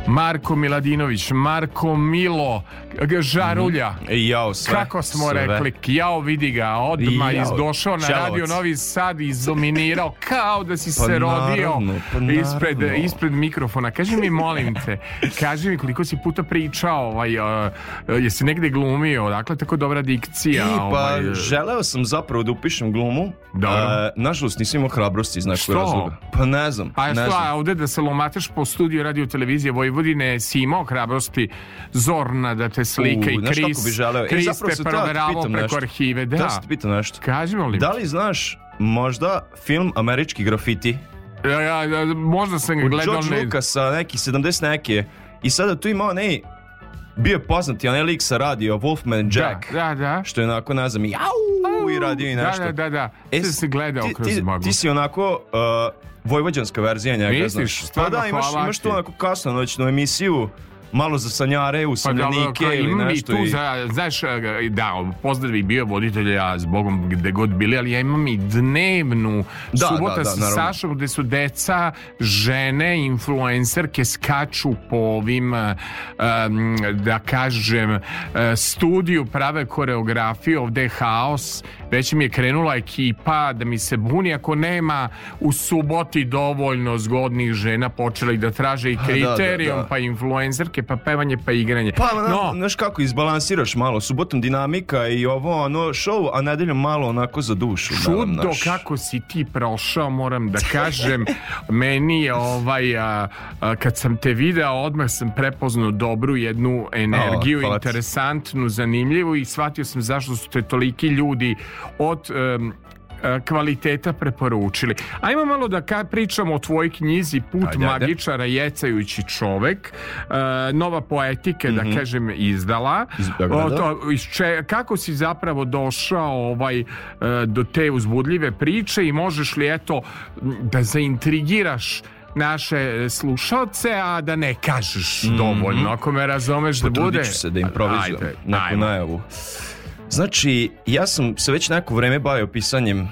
Speaker 2: Marko Miladinović, Marko Milo, Žarulja. Mhm.
Speaker 3: E, jao, sve.
Speaker 2: Kako smo sve. rekli, jao vidi ga, odmah jao, izdošao na čaloc. radio Novi Sad, i izdominirao, kao da si pa se rodio pa Ispred, ispred, mikrofona. Kaži mi, molim te, kaži mi koliko si puta pričao, ovaj, uh, jesi negde glumio, dakle, tako dobra dikcija. I,
Speaker 3: pa,
Speaker 2: ovaj,
Speaker 3: želeo sam zapravo da upišem glumu, Dobro.
Speaker 2: Uh,
Speaker 3: nažalost nisam imao hrabrosti, znaš koji razloga. Pa ne znam.
Speaker 2: A ne
Speaker 3: znam.
Speaker 2: ovde da se lomateš po studiju radio televizije Vojvodine si imao hrabrosti Zorna da te slika i Kris. Bi želeo. Kris
Speaker 3: e,
Speaker 2: te da proveravao preko nešto. arhive.
Speaker 3: Da, da se pitam nešto. Kažemo
Speaker 2: li?
Speaker 3: Da li znaš možda film Američki grafiti?
Speaker 2: Ja, ja, ja, možda sam ga gledao.
Speaker 3: George Lucasa, neki 70 neke. I sada tu ima onaj bio je poznati onaj lik sa radio Wolfman Jack.
Speaker 2: Da, da, da.
Speaker 3: Što je onako, ne znam, jau, Bavu i radio i da, da, nešto.
Speaker 2: Da, da, da. E, ti se gledao kroz
Speaker 3: maglu. Ti si onako uh, vojvođanska verzija njega, Misliš, znaš. Pa Stvarno, pa da, imaš, imaš tu onako kasno noćnu znači, emisiju malo za sanjare u pa da, da, sanjanike pa,
Speaker 2: ili
Speaker 3: nešto. Tu i... za,
Speaker 2: znaš, e, da, pozdravi bio voditelja zbogom gde god bili, ali ja imam i dnevnu
Speaker 3: da, da subota da, da,
Speaker 2: sa Sašom gde su deca, žene, influencerke skaču po ovim um, da kažem e, studiju prave koreografije, ovde je haos, već mi je krenula ekipa da mi se buni ako nema u suboti dovoljno zgodnih žena, počeli da traže i kriterijum, da, da, pa influencerke karaoke, pa pevanje, pa igranje.
Speaker 3: Pa, no, znaš kako, izbalansiraš malo, subotom dinamika i ovo, ono, show, a nedeljom malo onako za dušu.
Speaker 2: Čudo naš... kako si ti prošao, moram da kažem, meni je ovaj, a, a, kad sam te video, odmah sam prepoznao dobru jednu energiju, o, interesantnu, zanimljivu i shvatio sam zašto su te toliki ljudi od... Um, E, kvaliteta preporučili. Ajmo malo da ka pričamo o tvojoj knjizi Put ajde, magičara ajde. jecajući čovek. E, nova poetike, mm -hmm. da mhm. kažem, izdala. Iz to, če, kako si zapravo došao ovaj, e, do te uzbudljive priče i možeš li eto da zaintrigiraš naše slušalce, a da ne kažeš mm -hmm. dovoljno, ako me razumeš da bude.
Speaker 3: Potrudit ću se da improvizujem, najavu. Znači, ja sam se već neko vrijeme bavio pisanjem uh,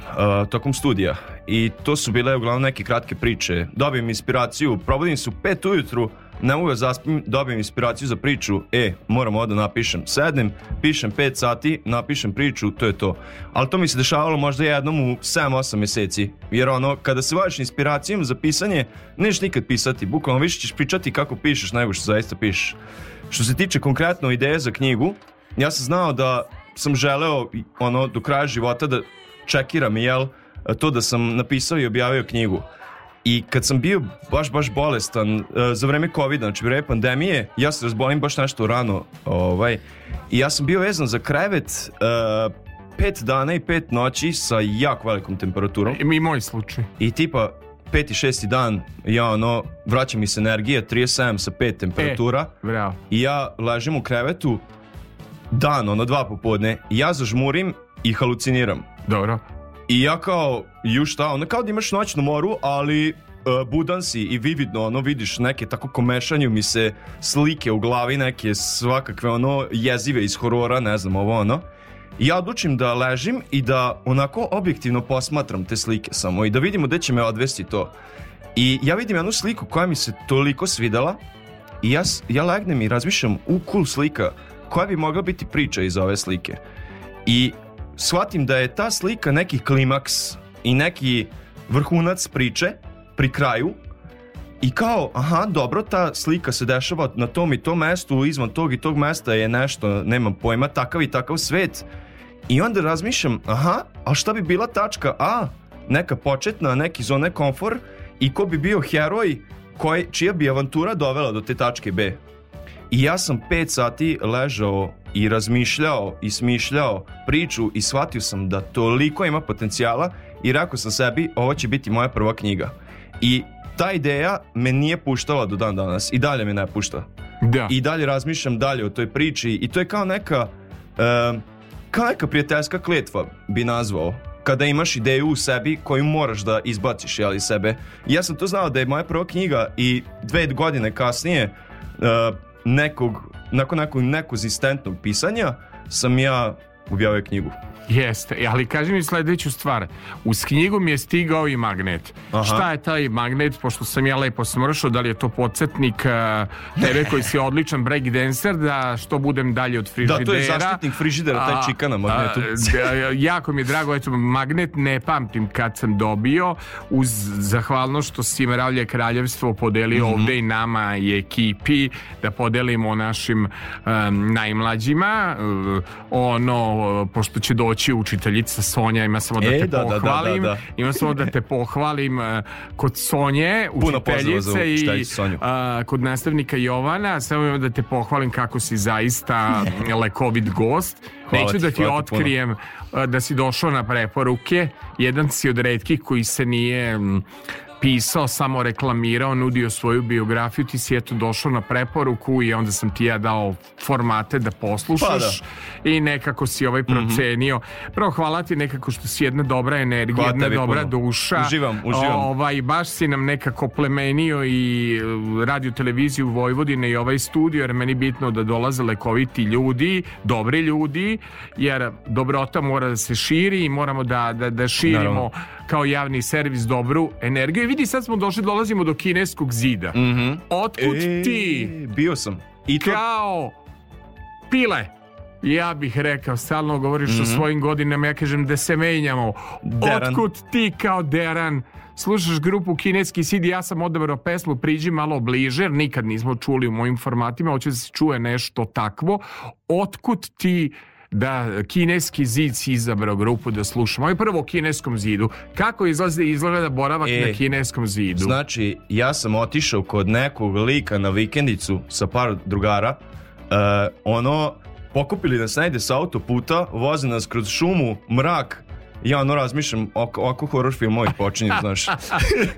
Speaker 3: tokom studija i to su bile uglavnom neke kratke priče. Dobijem inspiraciju, probudim se u pet ujutru, ne mogu da zaspim, dobijem inspiraciju za priču, e, moram ovo da napišem. Sednem, pišem 5 sati, napišem priču, to je to. Ali to mi se dešavalo možda jednom u 7-8 mjeseci. Jer ono, kada se vajiš inspiracijom za pisanje, neš nikad pisati. Bukvalno više ćeš pričati kako pišeš nego što zaista pišeš. Što se tiče konkretno ideje za knjigu, ja sam znao da sam želeo ono do kraja života da čekiram jel to da sam napisao i objavio knjigu. I kad sam bio baš, baš bolestan, e, za vreme covid znači vreme pandemije, ja se razbolim baš nešto rano, ovaj, i ja sam bio vezan za krevet uh, pet dana i pet noći sa jako velikom temperaturom.
Speaker 2: I, i moj slučaj.
Speaker 3: I tipa, peti, šesti dan, ja ono, vraća mi se energija, 37 sa pet temperatura. E,
Speaker 2: bravo.
Speaker 3: I ja ležim u krevetu, dan, ono dva popodne, ja zažmurim i haluciniram.
Speaker 2: Dobro.
Speaker 3: I ja kao, ju šta, ono kao da imaš noćnu moru, ali uh, budan si i vividno ono vidiš neke tako komešanju mi se slike u glavi neke svakakve ono jezive iz horora ne znam ovo ono i ja odlučim da ležim i da onako objektivno posmatram te slike samo i da vidimo gde će me odvesti to i ja vidim jednu sliku koja mi se toliko svidela i ja, ja legnem i razmišljam u cool slika koja bi mogla biti priča iz ove slike. I shvatim da je ta slika neki klimaks i neki vrhunac priče pri kraju i kao, aha, dobro, ta slika se dešava na tom i tom mestu, izvan tog i tog mesta je nešto, nemam pojma, takav i takav svet. I onda razmišljam, aha, a šta bi bila tačka A, neka početna, neki zone komfor i ko bi bio heroj koji, čija bi avantura dovela do te tačke B. I ja sam 5 sati ležao i razmišljao i smišljao priču i shvatio sam da toliko ima potencijala i rekao sam sebi ovo će biti moja prva knjiga. I ta ideja me nije puštala do dan danas i dalje me ne pušta.
Speaker 2: Da.
Speaker 3: I dalje razmišljam dalje o toj priči i to je kao neka uh, kao neka prijateljska kletva bi nazvao kada imaš ideju u sebi koju moraš da izbaciš jel, iz sebe. I ja sam to znao da je moja prva knjiga i dve godine kasnije uh, nekog, nakon nekog nekonzistentnog pisanja sam ja objavio je knjigu.
Speaker 2: Jeste, e, ali kaži mi sledeću stvar. Uz knjigu mi je stigao i magnet. Aha. Šta je taj magnet, pošto sam ja lepo smršao, da li je to podsjetnik e, tebe koji si odličan breakdancer, da što budem dalje od frižidera.
Speaker 3: Da, to je zaštitnik frižidera, taj čika na magnetu.
Speaker 2: A, e, jako mi je
Speaker 3: drago,
Speaker 2: eto, magnet ne pamtim kad sam dobio, uz zahvalno što si Ravlje Kraljevstvo podelio mm -hmm. ovdje i nama i ekipi, da podelimo našim um, najmlađima um, ono pošto će doći učiteljica Sonja, ima samo da e, te da, da, da pohvalim, da, da, ima samo da te pohvalim e, kod Sonje, učiteljice i a, e, kod nastavnika Jovana, samo ima da te pohvalim kako si zaista lekovit gost. Hvala Neću ti, da ti otkrijem puno. E, da si došao na preporuke, jedan si od redkih koji se nije pisao, samo reklamirao, nudio svoju biografiju, ti si eto došao na preporuku i onda sam ti ja dao formate da poslušaš pa da. i nekako si ovaj mhm. procenio. Mm -hmm. Prvo, hvala ti nekako što si jedna dobra energija, jedna dobra puno. duša.
Speaker 3: Uživam,
Speaker 2: uživam. Ovaj, baš si nam nekako plemenio i e, radio televiziju Vojvodine i ovaj studio, jer meni bitno da dolaze lekoviti ljudi, dobri ljudi, jer dobrota mora da se širi i moramo da, da, da širimo Naravno kao javni servis dobru energiju i vidi sad smo došli, dolazimo do kineskog zida. Mm -hmm. Otkud e, ti?
Speaker 3: Bio sam.
Speaker 2: I to... Kao pile. Ja bih rekao, stalno govoriš mm -hmm. o mhm. svojim godinama, ja kažem da se menjamo. Deran. Otkud ti kao Deran? Slušaš grupu Kineski Sid ja sam odabrao pesmu Priđi malo bliže, jer nikad nismo čuli u mojim formatima, hoće da se čuje nešto takvo. Otkud ti da kineski zid si izabrao grupu da slušamo. I prvo o kineskom zidu. Kako izlazi izgleda boravak e, na kineskom zidu?
Speaker 3: Znači, ja sam otišao kod nekog lika na vikendicu sa par drugara. E, ono, pokupili nas najde sa autoputa, voze nas kroz šumu, mrak, ja ono razmišljam, ako, ako horror film ovaj počinje, znaš.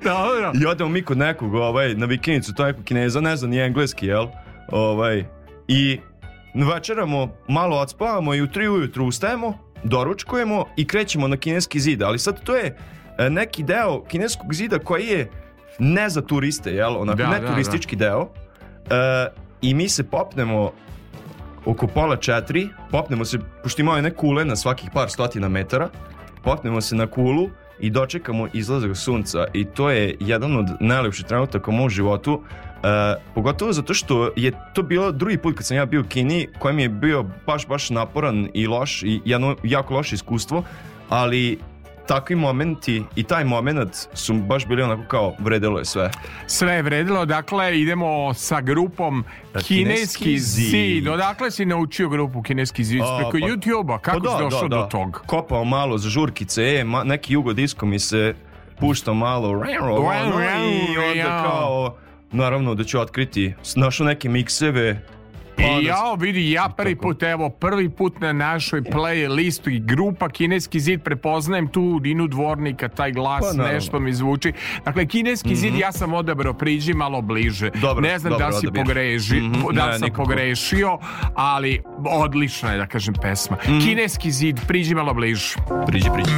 Speaker 3: Dobro. I odemo mi kod nekog, ovaj, na vikinicu, to je neko kineza, ne znam, ni engleski, jel? Ovaj, I večeramo, malo odspavamo i u tri ujutru ustajemo, doručkujemo i krećemo na kineski zid. Ali sad to je e, neki deo kineskog zida koji je ne za turiste, jel? Onako, da, ne da, da. turistički da. deo. E, I mi se popnemo oko pola četiri, popnemo se, pošto imaju ne kule na svakih par stotina metara, popnemo se na kulu i dočekamo izlazak sunca i to je jedan od najlepših trenutaka u mom životu E, pogotovo zato što je to bilo drugi put kad sam ja bio u Kini, koji mi je bio baš, baš naporan i loš, i jedno jako loše iskustvo, ali takvi momenti i taj moment su baš bili onako kao vredilo je sve.
Speaker 2: Sve je vredilo, dakle idemo sa grupom e, Kineski, kineski zid. zid. Odakle si naučio grupu Kineski zid? A, Preko pa, YouTube-a, pa kako pa da, si da, došao da, do tog?
Speaker 3: Kopao malo za žurkice, e, ma, neki jugo disko mi se puštao malo i onda kao naravno da ću otkriti, našao neke mikseve,
Speaker 2: i pa da jao vidi, ja prvi put, evo, prvi put na našoj playlistu i grupa Kineski zid, prepoznajem tu Dinu Dvornika, taj glas, pa, naravno. nešto mi zvuči. Dakle, Kineski mm -hmm. zid mhm. ja sam odabrao, priđi malo bliže. Dobro, ne znam dobro, da si pogreži, mm -hmm. da ne, sam nikako. pogrešio, ali odlična je, da kažem, pesma. Mm -hmm. Kineski zid, priđi malo bliže.
Speaker 3: Priđi, priđi.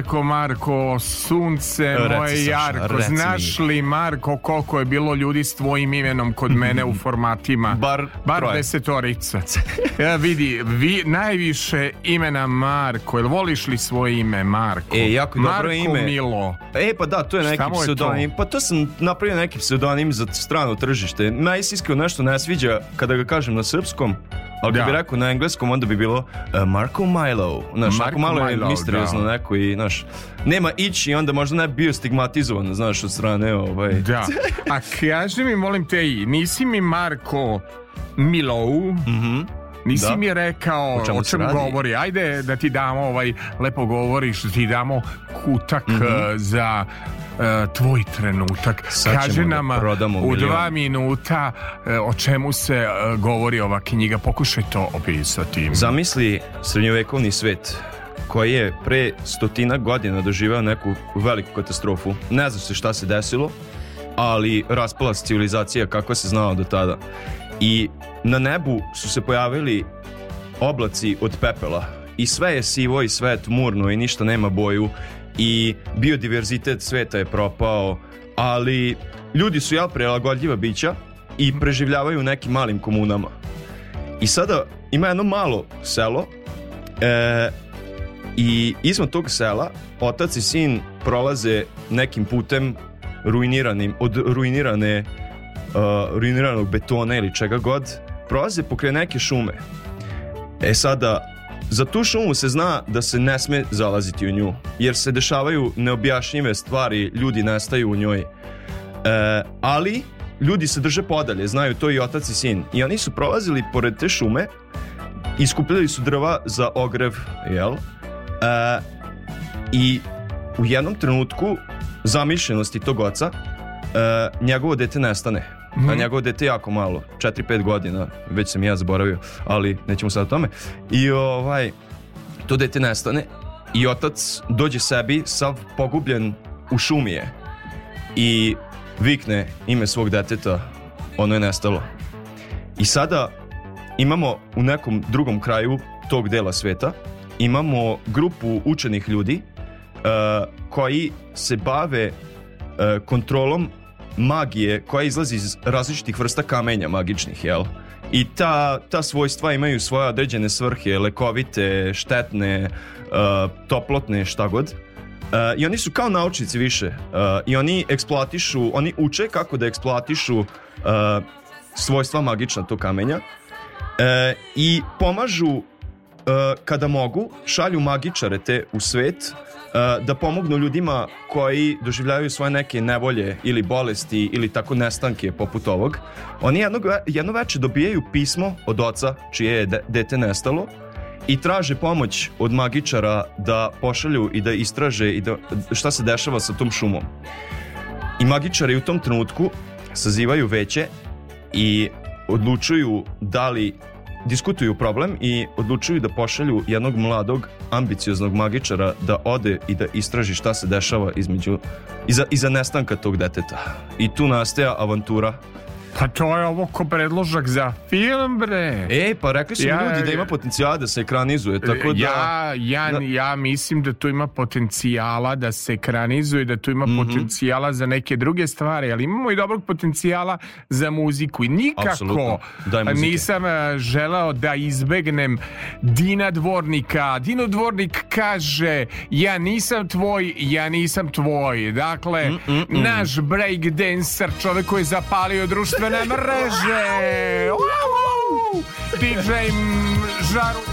Speaker 2: Marko, Marko, sunce reci moje saša, jarko. Znaš li, Marko, koliko je bilo ljudi s tvojim imenom kod mene u formatima? Bar,
Speaker 3: Bar
Speaker 2: desetorica. Ja e, vidi, vi, najviše imena Marko. Jel voliš li svoje ime Marko?
Speaker 3: E, jako dobro Marko ime.
Speaker 2: Milo.
Speaker 3: E, pa da, to je neki pseudonim. Pa to sam napravio neki pseudonim za strano tržište. Meni se iskreno nešto ne sviđa kada ga kažem na srpskom. Ali kad da. bi rekao na engleskom, onda bi bilo uh, e, Marko Milo. Znaš, Marko Milo je misteriozno da. neko i, znaš, nema ići onda možda ne bio stigmatizovan, znaš, od strane ovaj.
Speaker 2: Da. A kaži mi, molim te, nisi mi Marko Milo,
Speaker 3: mhm. Mm
Speaker 2: nisi da. mi rekao o čemu, o čemu govori. Ajde da ti damo ovaj, lepo govoriš, da ti damo kutak mm -hmm. za uh, tvoj trenutak. Sad Kaže da nama u dva minuta e, o čemu se e, govori ova knjiga. Pokušaj to opisati.
Speaker 3: Zamisli srednjovekovni svet koji je pre stotina godina doživao neku veliku katastrofu. Ne zna se šta se desilo, ali raspala se civilizacija kako se znao do tada. I na nebu su se pojavili oblaci od pepela i sve je sivo i sve je tmurno i ništa nema boju i biodiverzitet sveta je propao, ali ljudi su ja prelagodljiva bića i preživljavaju u nekim malim komunama. I sada ima jedno malo selo e, i iznad tog sela otac i sin prolaze nekim putem ruiniranim, od ruinirane uh, ruiniranog betona ili čega god prolaze pokre neke šume. E sada Za tu šumu se zna da se ne sme zalaziti u nju, jer se dešavaju neobjašnjive stvari, ljudi nestaju u njoj. E, ali ljudi se drže podalje, znaju to i otac i sin. I oni su prolazili pored te šume i skupljali su drva za ogrev, jel? E, I u jednom trenutku zamišljenosti tog oca e, njegovo dete nestane Mm -hmm. A njegovo dete jako malo, 4-5 godina, već sam ja zaboravio, ali nećemo sad o tome. I ovaj, to dete nestane i otac dođe sebi sav pogubljen u šumije i vikne ime svog deteta, ono je nestalo. I sada imamo u nekom drugom kraju tog dela sveta, imamo grupu učenih ljudi uh, koji se bave uh, kontrolom magije koja izlazi iz različitih vrsta kamenja magičnih, jel? I ta, ta svojstva imaju svoje određene svrhe, lekovite, štetne, uh, toplotne, šta god. Uh, I oni su kao naučnici više. Uh, I oni eksploatišu, oni uče kako da eksploatišu svojstva magična tog kamenja. I pomažu kada mogu, šalju magičare te u svet da pomognu ljudima koji doživljavaju svoje neke nevolje ili bolesti ili tako nestanke poput ovog. Oni jednog, jedno veče dobijaju pismo od oca čije je dete nestalo i traže pomoć od magičara da pošalju i da istraže i da, šta se dešava sa tom šumom. I magičari u tom trenutku sazivaju veće i odlučuju da li diskutuju problem i odlučuju da pošalju jednog mladog, ambicioznog magičara da ode i da istraži šta se dešava između, iza, iza nestanka tog deteta. I tu nastaja avantura
Speaker 2: Pa to je ovo ko predložak za film, bre.
Speaker 3: E, pa rekli su ja, ljudi da ima potencijala da se ekranizuje, tako da...
Speaker 2: Ja, ja, na... ja mislim da tu ima potencijala da se ekranizuje, da tu ima mm -hmm. potencijala za neke druge stvari, ali imamo i dobrog potencijala za muziku. I nikako nisam e, želeo da izbegnem Dina Dvornika. Dino Dvornik kaže, ja nisam tvoj, ja nisam tvoj. Dakle, mm -mm, mm. naš breakdancer, čovek koji je zapalio društvo Banana Régio. DJ Jaro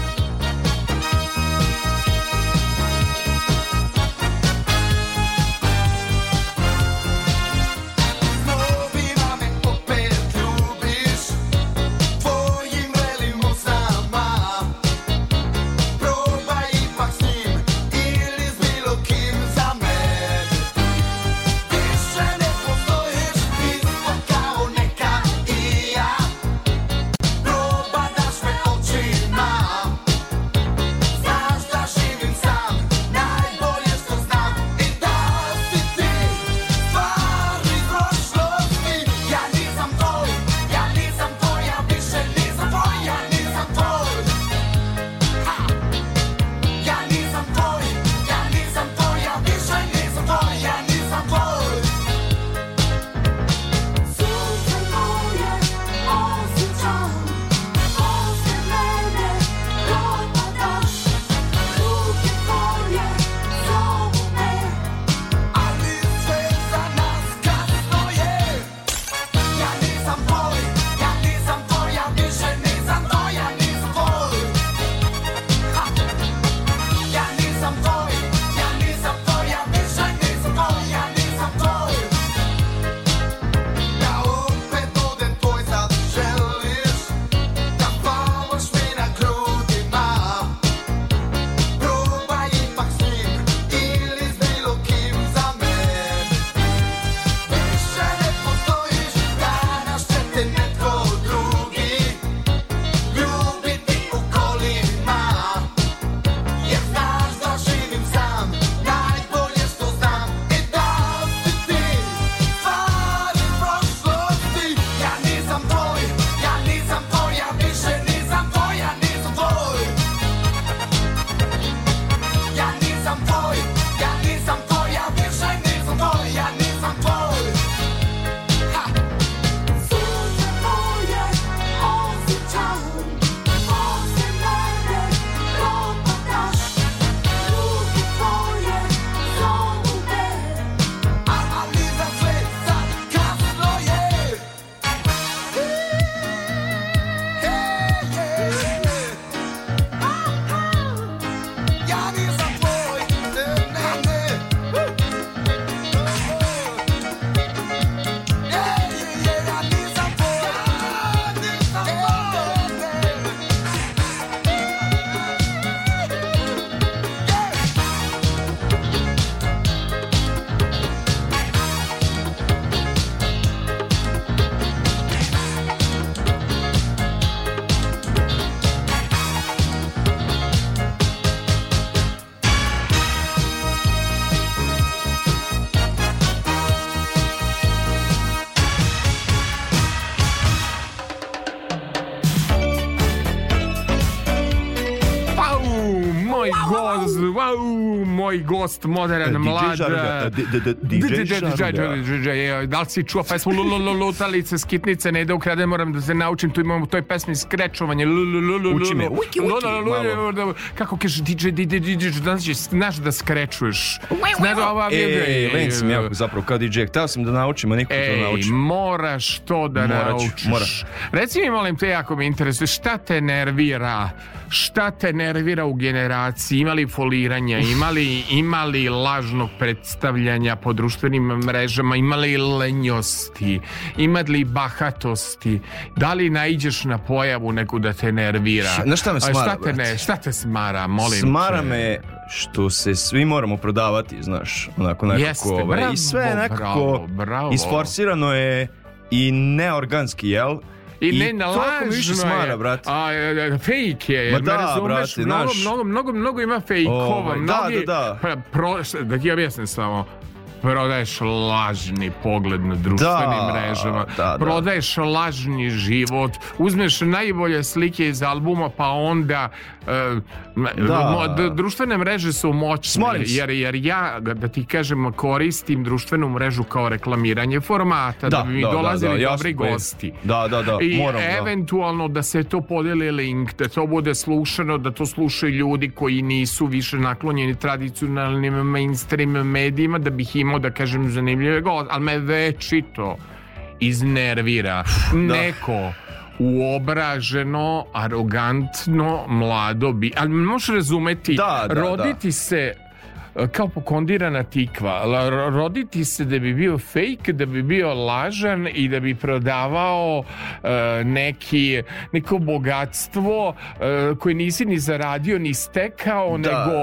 Speaker 2: postmodern, e,
Speaker 3: mlad...
Speaker 2: DJ Da li si čuo pesmu Lutalice, skitnice, ne ide u krade, moram da se naučim, tu imamo u toj pesmi skrečovanje.
Speaker 3: Uči
Speaker 2: me, wiki, wiki, Kako kažeš DJ, DJ, DJ, znaš da skrečuješ.
Speaker 3: Da Ej,
Speaker 2: lenj
Speaker 3: sam ja zapravo kao DJ, htio sam da naučim, a niko to nauči.
Speaker 2: moraš to da naučiš. Reci mi, molim te, jako me interesuje, šta te nervira? Šta te nervira u generaciji? Imali foliranja, imali, ima imali lažnog predstavljanja po društvenim mrežama, imali lenjosti, imali bahatosti, da li naiđeš na pojavu neku da te nervira? Na
Speaker 3: šta me smara, A,
Speaker 2: šta te,
Speaker 3: ne,
Speaker 2: šta te
Speaker 3: smara,
Speaker 2: molim Smara te.
Speaker 3: me što se svi moramo prodavati, znaš, onako nekako,
Speaker 2: Jeste, ovaj, bravo, i sve nekako bravo, bravo.
Speaker 3: isforsirano je i neorganski, jel?
Speaker 2: I, I ne na lažno smara, brate. A, e, e, fake je. Ma da, razumeš, brate, mnogo, naš... mnogo, mnogo, mnogo ima fake-ova. Ovaj,
Speaker 3: da, da, da.
Speaker 2: Pa, Pro,
Speaker 3: da
Speaker 2: ti objasnim samo prodaješ lažni pogled na društvenim da, mrežama, da, da, prodaješ lažni život, uzmeš najbolje slike iz albuma pa onda uh, društvene mreže su moćne jer, jer ja da ti kažem koristim društvenu mrežu kao reklamiranje formata da, da bi mi dolazili dobri gosti
Speaker 3: da, da, da, i moram,
Speaker 2: eventualno da se to podeli link, da to bude slušano, da to slušaju ljudi koji nisu više naklonjeni tradicionalnim mainstream medijima, da bih im imao, da kažem, zanimljive goste, ali me večito iznervira da. neko uobraženo, arogantno, mlado bi... Ali možeš razumeti, da, da, roditi da. se kao pokondirana tikva. Roditi se da bi bio fake, da bi bio lažan i da bi prodavao e, neki, neko bogatstvo e, koje nisi ni zaradio, ni stekao, da. nego,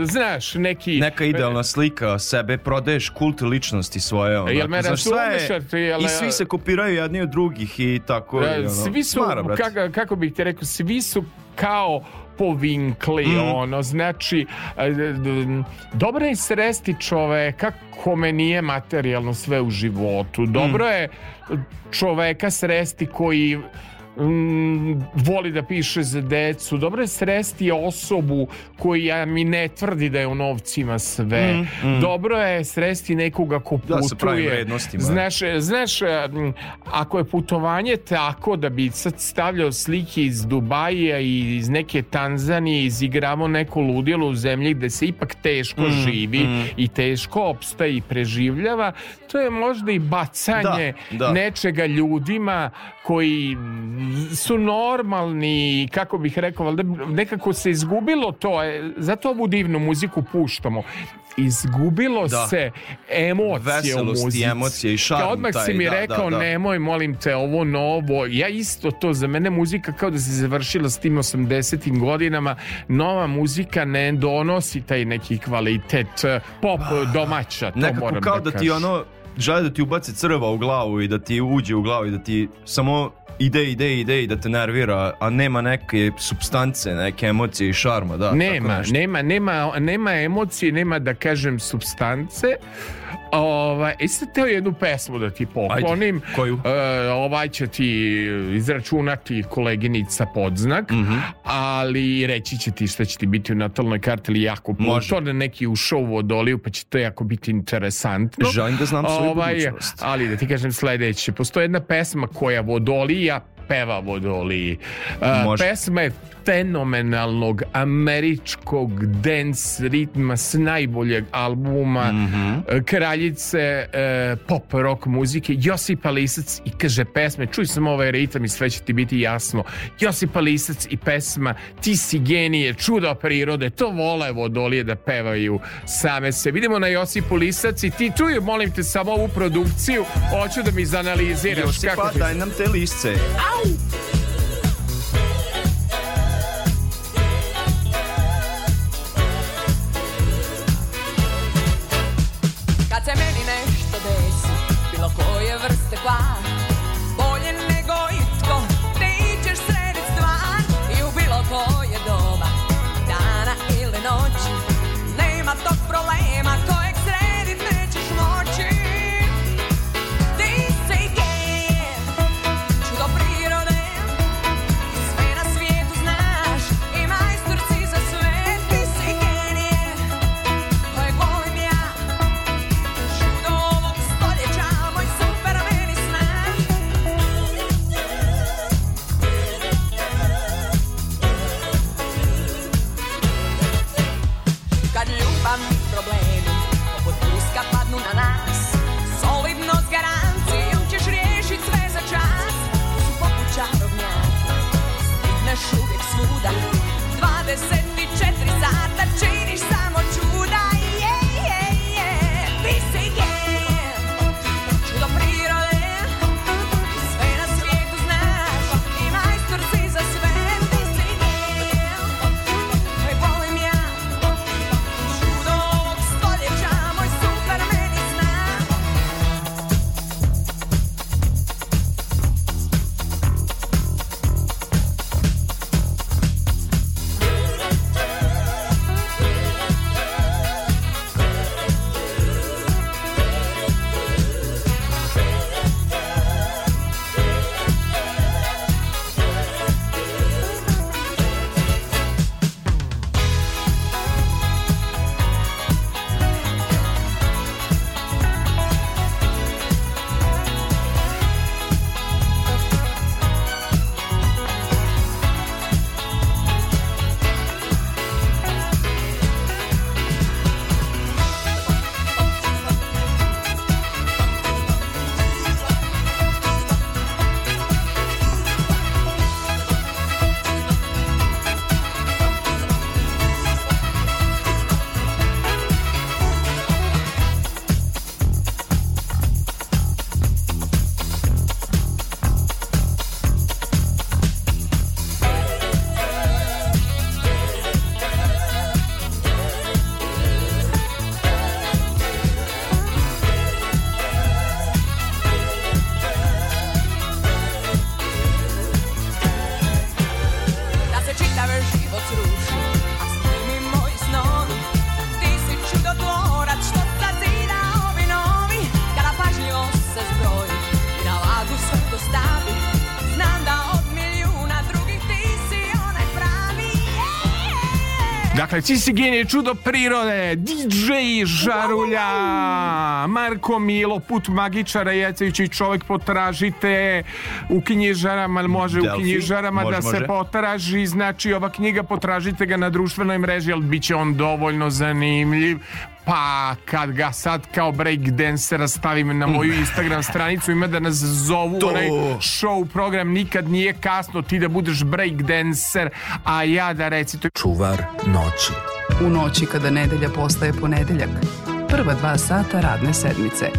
Speaker 2: e, znaš, neki...
Speaker 3: Neka idealna slika sebe, prodaješ kult ličnosti svoje. Onako. Jel me znaš, sve, I svi se kopiraju jedni od drugih i tako. Da, i ono, svi su, smara,
Speaker 2: kako, kako bih te rekao, svi su kao povinkli, mm. ono, znači, e, dobro je sresti čoveka kome nije materijalno sve u životu, dobro mm. je čoveka sresti koji mm, voli da piše za decu, dobro je sresti osobu koja mi ne tvrdi da je u novcima sve. Mm, mm. Dobro je sresti nekoga ko da putuje. Da, sa pravim
Speaker 3: vrednostima.
Speaker 2: Znaš, znaš, mm, ako je putovanje tako da bi sad stavljao slike iz Dubaja i iz neke Tanzanije, izigravao neko ludilo u zemlji gde se ipak teško mm, živi mm. i teško opstaje i preživljava, to je možda i da, bacanje da, da. nečega ljudima koji su normalni, kako bih rekao, nekako se izgubilo to, e, zato ovu divnu muziku puštamo. Izgubilo da. se emocije Veselost u muzici.
Speaker 3: emocije i šarm. Kao
Speaker 2: odmah taj, si mi da, rekao, da, da, nemoj, molim te, ovo novo. Ja isto to, za mene muzika kao da se završila s tim 80. godinama. Nova muzika ne donosi taj neki kvalitet e, pop pa, da. domaća. To
Speaker 3: nekako
Speaker 2: moram
Speaker 3: kao da,
Speaker 2: da
Speaker 3: ti ono žele da ti ubaci crva u glavu i da ti uđe u glavu i da ti samo ide, ide, ide i da te nervira, a nema neke substance, neke emocije i šarma, da.
Speaker 2: Nema, nema, nema, nema emocije, nema da kažem substance, Ovaj, isto teo jednu pesmu da ti poklonim. Ajde, koju? E, ovaj će ti izračunati koleginica podznak, mm -hmm. ali reći će ti šta će ti biti u natalnoj karteli jako
Speaker 3: puno. Može. Da
Speaker 2: neki ušao u odoliju, pa će to jako biti interesantno.
Speaker 3: Želim da znam svoju ovaj, budućnost.
Speaker 2: Ali da ti kažem sledeće, postoji jedna pesma koja vodolija peva doli. Uh, e, pesma je fenomenalnog američkog dance ritma s najboljeg albuma mm -hmm. kraljice uh, pop rock muzike Josipa Lisac i kaže pesme čuj sam ovaj ritam i sve će ti biti jasno Josipa Lisac i pesma Ti si genije, čudo prirode to vole vodolije da pevaju same se. Vidimo na Josipu Lisac i ti čuju, molim te, samo ovu produkciju hoću da mi zanaliziraš
Speaker 3: Josipa,
Speaker 2: kako
Speaker 3: daj nam te lisce. Au!
Speaker 2: Cisti Genije, Čudo prirode, DJ Žarulja, Marko Milo, Put magičara Jecević i čovjek potražite u knjižarama, može Delphi, u knjižarama može, da može. se potraži, znači ova knjiga potražite ga na društvenoj mreži, ali bit će on dovoljno zanimljiv pa kad ga sad kao break stavim na moju Instagram stranicu ima da nas zovu to. onaj show program nikad nije kasno ti da budeš breakdancer a ja da recitujem čuvar
Speaker 5: noći u noći kada nedelja postaje ponedeljak prva dva sata radne sedmice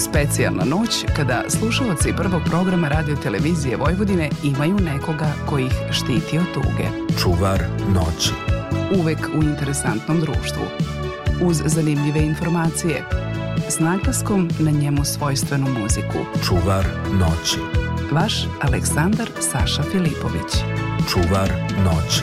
Speaker 5: Specijalna noć kada slušalci prvog programa radio televizije Vojvodine imaju nekoga koji ih štiti od tuge. Čuvar noći. Uvek u interesantnom društvu uz zanimljive informacije s naglaskom na njemu svojstvenu muziku. Čuvar noći. Vaš Aleksandar Saša Filipović. Čuvar noći.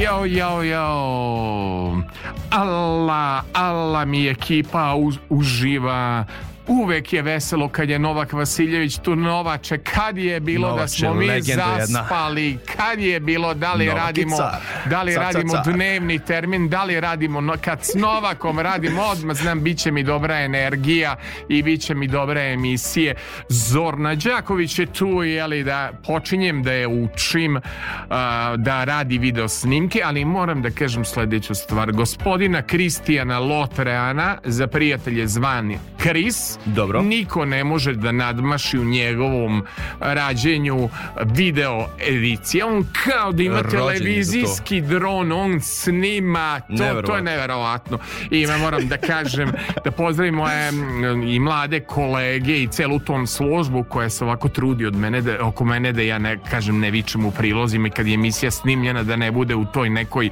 Speaker 2: Jao, jao, jao. Alla, alla mi ekipa uz, uživa. Uvek je veselo kad je Novak Vasiljević tu Novače. Kad je bilo da Novače, da smo mi zaspali? Jedna kad je bilo, da li Novaki radimo, car. da li car, radimo car, dnevni termin, da li radimo, no, kad s Novakom radimo, odmah znam, bit će mi dobra energija i bit će mi dobre emisije. Zorna Đaković je tu, jeli, da počinjem da je učim uh, da radi video snimke, ali moram da kažem sledeću stvar. Gospodina Kristijana Lotreana, za prijatelje zvani Kris, Dobro. niko ne može da nadmaši u njegovom rađenju video edicije on kao da ima televizijski dron, on snima, to, to je neverovatno. I ja moram da kažem, da pozdravim moje i mlade kolege i celu tom službu koja se ovako trudi od mene, da, oko mene da ja ne kažem ne vičem u prilozima i kad je emisija snimljena da ne bude u toj nekoj,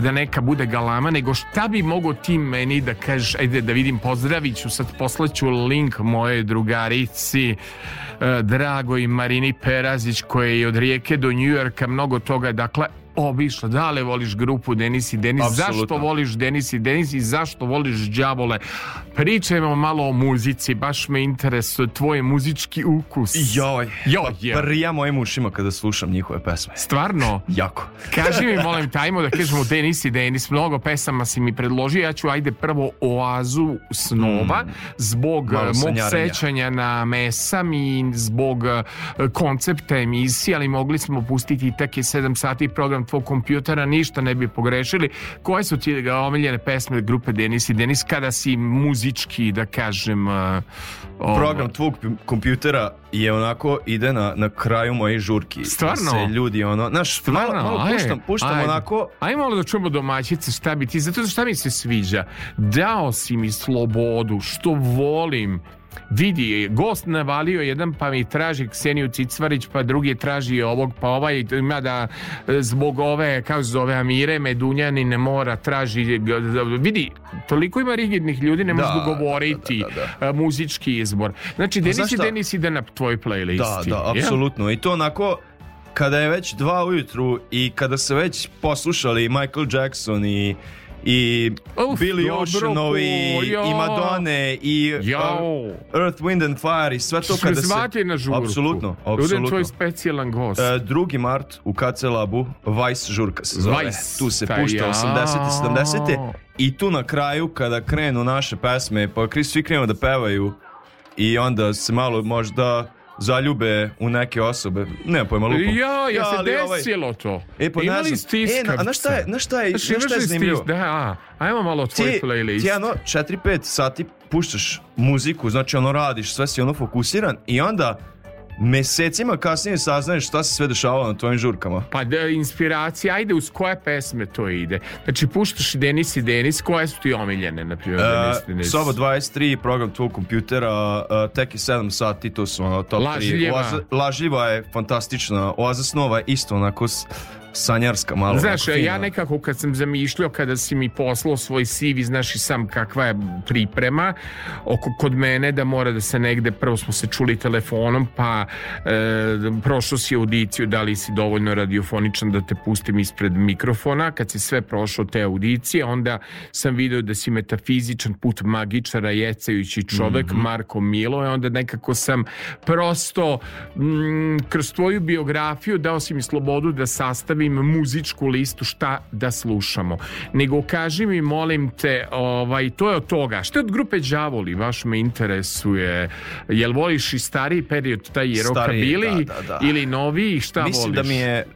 Speaker 2: da neka bude galama, nego šta bi mogo ti meni da kažeš, ajde da vidim, pozdravit ću sad, poslaću link moje drugarici E, dragoj Marini Perazić koja je od rijeke do Njujorka mnogo toga dakle obišla, da li voliš grupu Denis i Denis,
Speaker 3: Absolutno.
Speaker 2: zašto voliš Denis i Denis i zašto voliš Đavole. Pričajmo malo o muzici, baš me interesuje tvoj muzički ukus.
Speaker 3: Joj, Joj pa prija mojim ušima kada slušam njihove pesme.
Speaker 2: Stvarno?
Speaker 3: jako.
Speaker 2: Kaži mi, molim, tajmo da kažemo Denis i Denis, mnogo pesama si mi predložio, ja ću ajde prvo Oazu snova, mm. zbog malo eh, mog sećanja na mesam i zbog eh, koncepta emisije, ali mogli smo pustiti tek je 7 sati program po kompjutera ništa ne bi pogrešili. Koje su ti e, omiljene pesme grupe Denis i Denis kada si muzički, da kažem...
Speaker 3: Uh, ovo... Program tvog kompjutera je onako ide na, na kraju moje žurki.
Speaker 2: Stvarno? Se
Speaker 3: ljudi ono, znaš, Stvarno? malo, malo puštam, puštam ajde. onako.
Speaker 2: Ajmo malo da čujemo domaćice šta bi ti, zato što šta mi se sviđa. Dao si mi slobodu, što volim, vidi, gost navalio jedan pa mi traži Kseniju Cicvarić pa drugi traži ovog pa ovaj ima da zbog ove kao se zove Amire ne mora traži da, vidi toliko ima rigidnih ljudi ne da, mogu da, govoriti da, da, da muzički izbor znači Denis pa, i Denis ide na tvoj playlisti.
Speaker 3: da, da, apsolutno i to onako kada je već dva ujutru i kada se već poslušali Michael Jackson i i Uf, Billy Oceanovi ja. i Madone i uh, Earth, Wind and Fire i sve to
Speaker 2: kada se... na žurku. Apsolutno,
Speaker 3: apsolutno.
Speaker 2: tvoj specijalan gost. E,
Speaker 3: drugi mart u KC Labu, Vice žurka se zove. Vice. Tu se Ta pušta ja. 80. 70. I tu na kraju kada krenu naše pesme, pa svi krenu da pevaju i onda se malo možda zaljube u neke osobe. Ne, pojma lupo.
Speaker 2: Jo, ja,
Speaker 3: se
Speaker 2: ovaj- desilo ovaj... to.
Speaker 3: E,
Speaker 2: pa Imali
Speaker 3: stiskavce. E, na, na šta je, na šta je, znači, na šta je zanimljivo?
Speaker 2: Da, a, ajmo malo tvoj ti, playlist.
Speaker 3: Ti ono, 4-5 sati puštaš muziku, znači ono radiš, sve si ono fokusiran i onda mesecima kasnije saznaješ šta se sve dešavalo na tvojim žurkama.
Speaker 2: Pa da, inspiracija, ajde uz koje pesme to ide. Znači, puštaš Denis i Denis, koje su ti omiljene, na primjer, uh,
Speaker 3: Denis, Denis? Soba 23, program tvog kompjutera, uh, tek i 7 sati, to su ono top Lažljiva. 3. Lažljiva je fantastična, Oaza snova je isto onako sanjarska malo.
Speaker 2: Znaš, ja nekako kad sam zamišljao, kada si mi poslao svoj CV, znaš i sam kakva je priprema oko, kod mene da mora da se negde, prvo smo se čuli telefonom, pa e, prošao si audiciju, da li si dovoljno radiofoničan da te pustim ispred mikrofona. Kad si sve prošao te audicije, onda sam video da si metafizičan put magičara, jecajući čovek, mm -hmm. Marko Milo, i e, onda nekako sam prosto m, mm, kroz tvoju biografiju dao si mi slobodu da sastavim muzičku listu šta da slušamo. Nego kaži mi, molim te, ovaj, to je od toga. Što od grupe Đavoli? vaš me interesuje. Jel voliš i stariji period, taj stariji, stariji da, da, da. ili noviji, šta
Speaker 3: Mislim
Speaker 2: da
Speaker 3: voliš? Mislim da mi je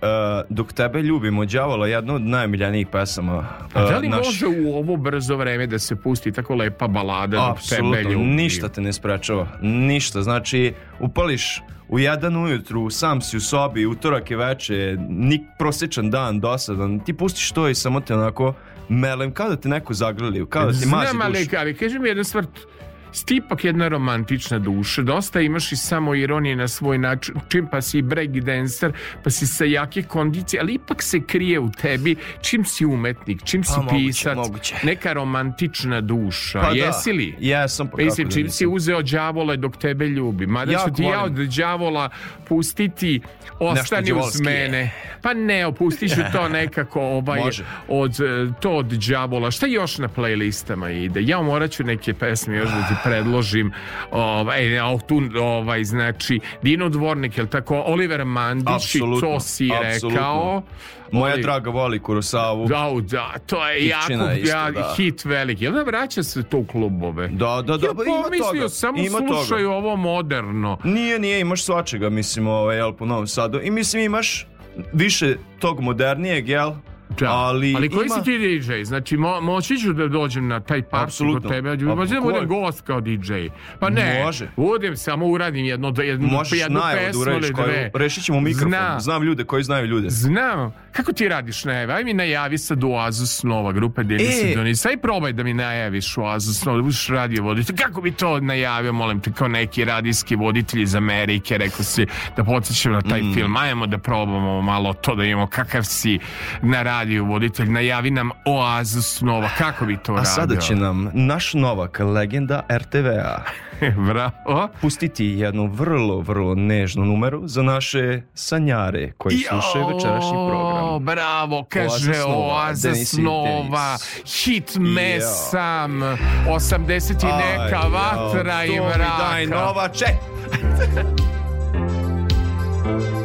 Speaker 3: uh, Dok tebe ljubim od djavola jedna od najmiljenijih pesama. Uh, A da
Speaker 2: e, li naš... može u ovo brzo vreme da se pusti tako lepa balada Apsolutno, tebe
Speaker 3: ljubim? ništa te ne sprečava. Ništa, znači upališ u jedan ujutru, sam si u sobi, utorak je veče, nik prosječan dan, dosadan, ti pustiš to i samo te onako melem, kao da te neko zagrlio, kao da ti mazi dušu. Znam, ali,
Speaker 2: ali kažem jednu stvar,
Speaker 3: Stipak
Speaker 2: ipak jedna romantična duša, dosta imaš i samo ironije na svoj način, čim pa si bregi dancer, pa si sa jake kondicije, ali ipak se krije u tebi čim si umetnik, čim si pa, pisac, moguće. neka romantična duša. Pa, da. Jesi li?
Speaker 3: Jesam. Pa, Mislim,
Speaker 2: da čim si uzeo đavola dok tebe ljubi. Mada ću ti ja od đavola pustiti, ostani uz mene. Je. Pa ne, opustit ću to nekako ovaj, Može. od, to od đavola. Šta još na playlistama ide? Ja morat ću neke pesme još da ti predložim ovaj, e, ovaj, znači Dino Dvornik, jel tako, Oliver Mandić i to si apsolutno. rekao
Speaker 3: moja Oli... draga voli Kurosavu.
Speaker 2: Da, da, to je Kičina jako isto, ja, da. hit veliki. Jel da vraća se to u klubove?
Speaker 3: Da, da, da,
Speaker 2: ja
Speaker 3: pomislio, pa ima toga. samo ima
Speaker 2: slušaju toga. ovo moderno.
Speaker 3: Nije, nije, imaš svačega, mislim, ovaj, jel, po Novom Sadu. I mislim, imaš više tog modernijeg, jel?
Speaker 2: Da. Ali, ali koji ima... si ti DJ? Znači, mo, moći ću da dođem na taj party kod tebe. Možda da budem gost kao DJ. Pa ne, Može. budem, samo uradim jedno, jednu, Možeš jednu da pesmu ili dve.
Speaker 3: Rešit ćemo mikrofon. Znam. Znam ljude koji znaju ljude.
Speaker 2: Znam. Kako ti radiš najave? Aj mi najavi sad Oasis nova grupa Denisa e... Donisa. Aj probaj da mi najaviš Oasis nova, da budeš radio voditelj. Kako bi to najavio, molim te, kao neki radijski voditelj iz Amerike, rekao si da podsjećam na taj mm. film. Ajmo da probamo malo to, da imamo kakav si na radiju voditelj. Najavi nam Oasis nova, kako bi to A radio?
Speaker 3: A sada će nam naš Novak, legenda RTV-a.
Speaker 2: Bravo.
Speaker 3: Pustiti jednu vrlo, vrlo nežnu numeru za naše sanjare koji slušaju večerašnji program. O,
Speaker 2: bravo, kaže Oaza snova, hit me sam, 80 i neka vatra i mraka. To mi daj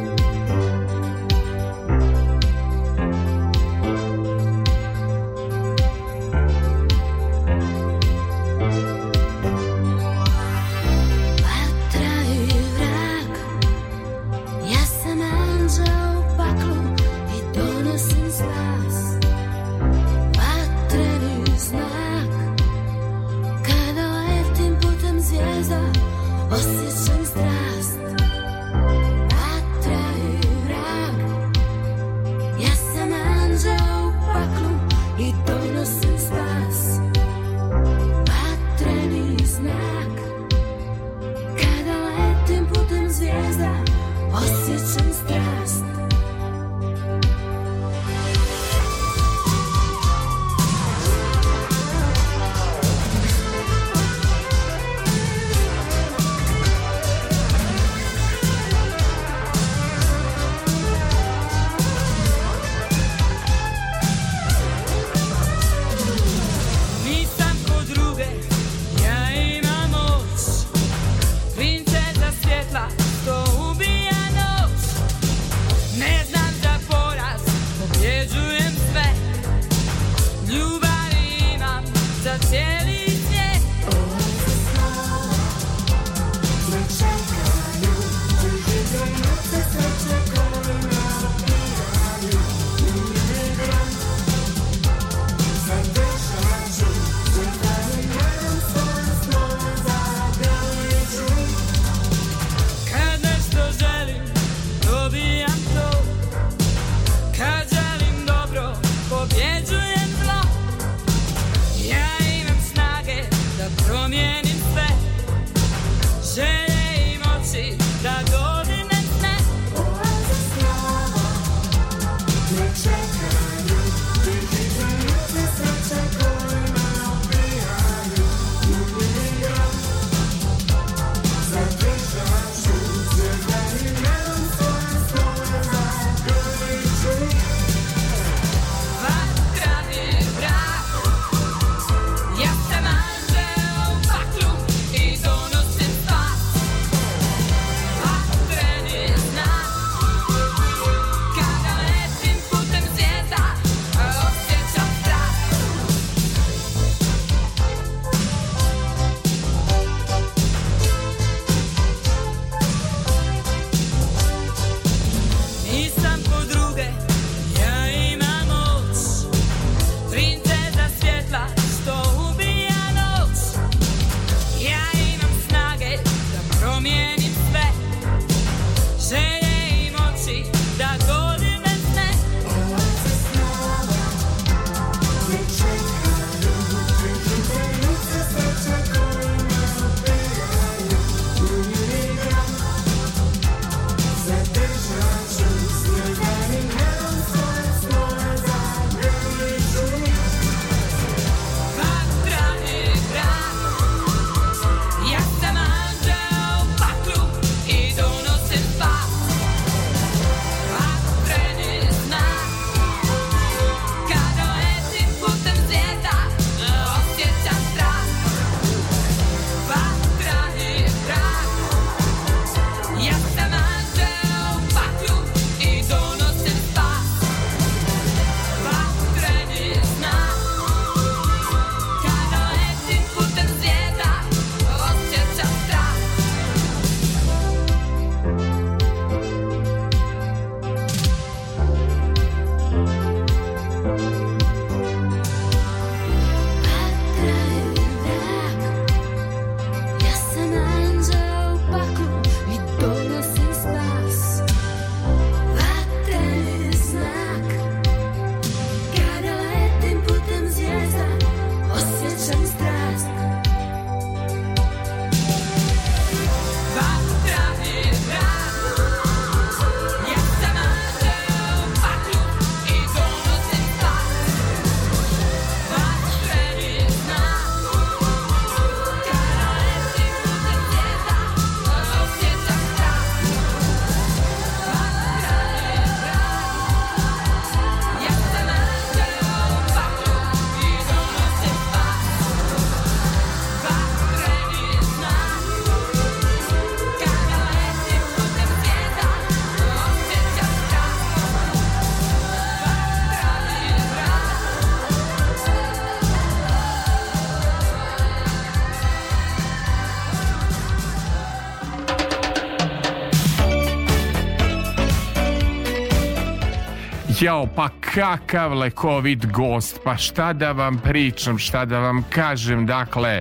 Speaker 2: jao, pa kakav lekovit gost, pa šta da vam pričam, šta da vam kažem, dakle,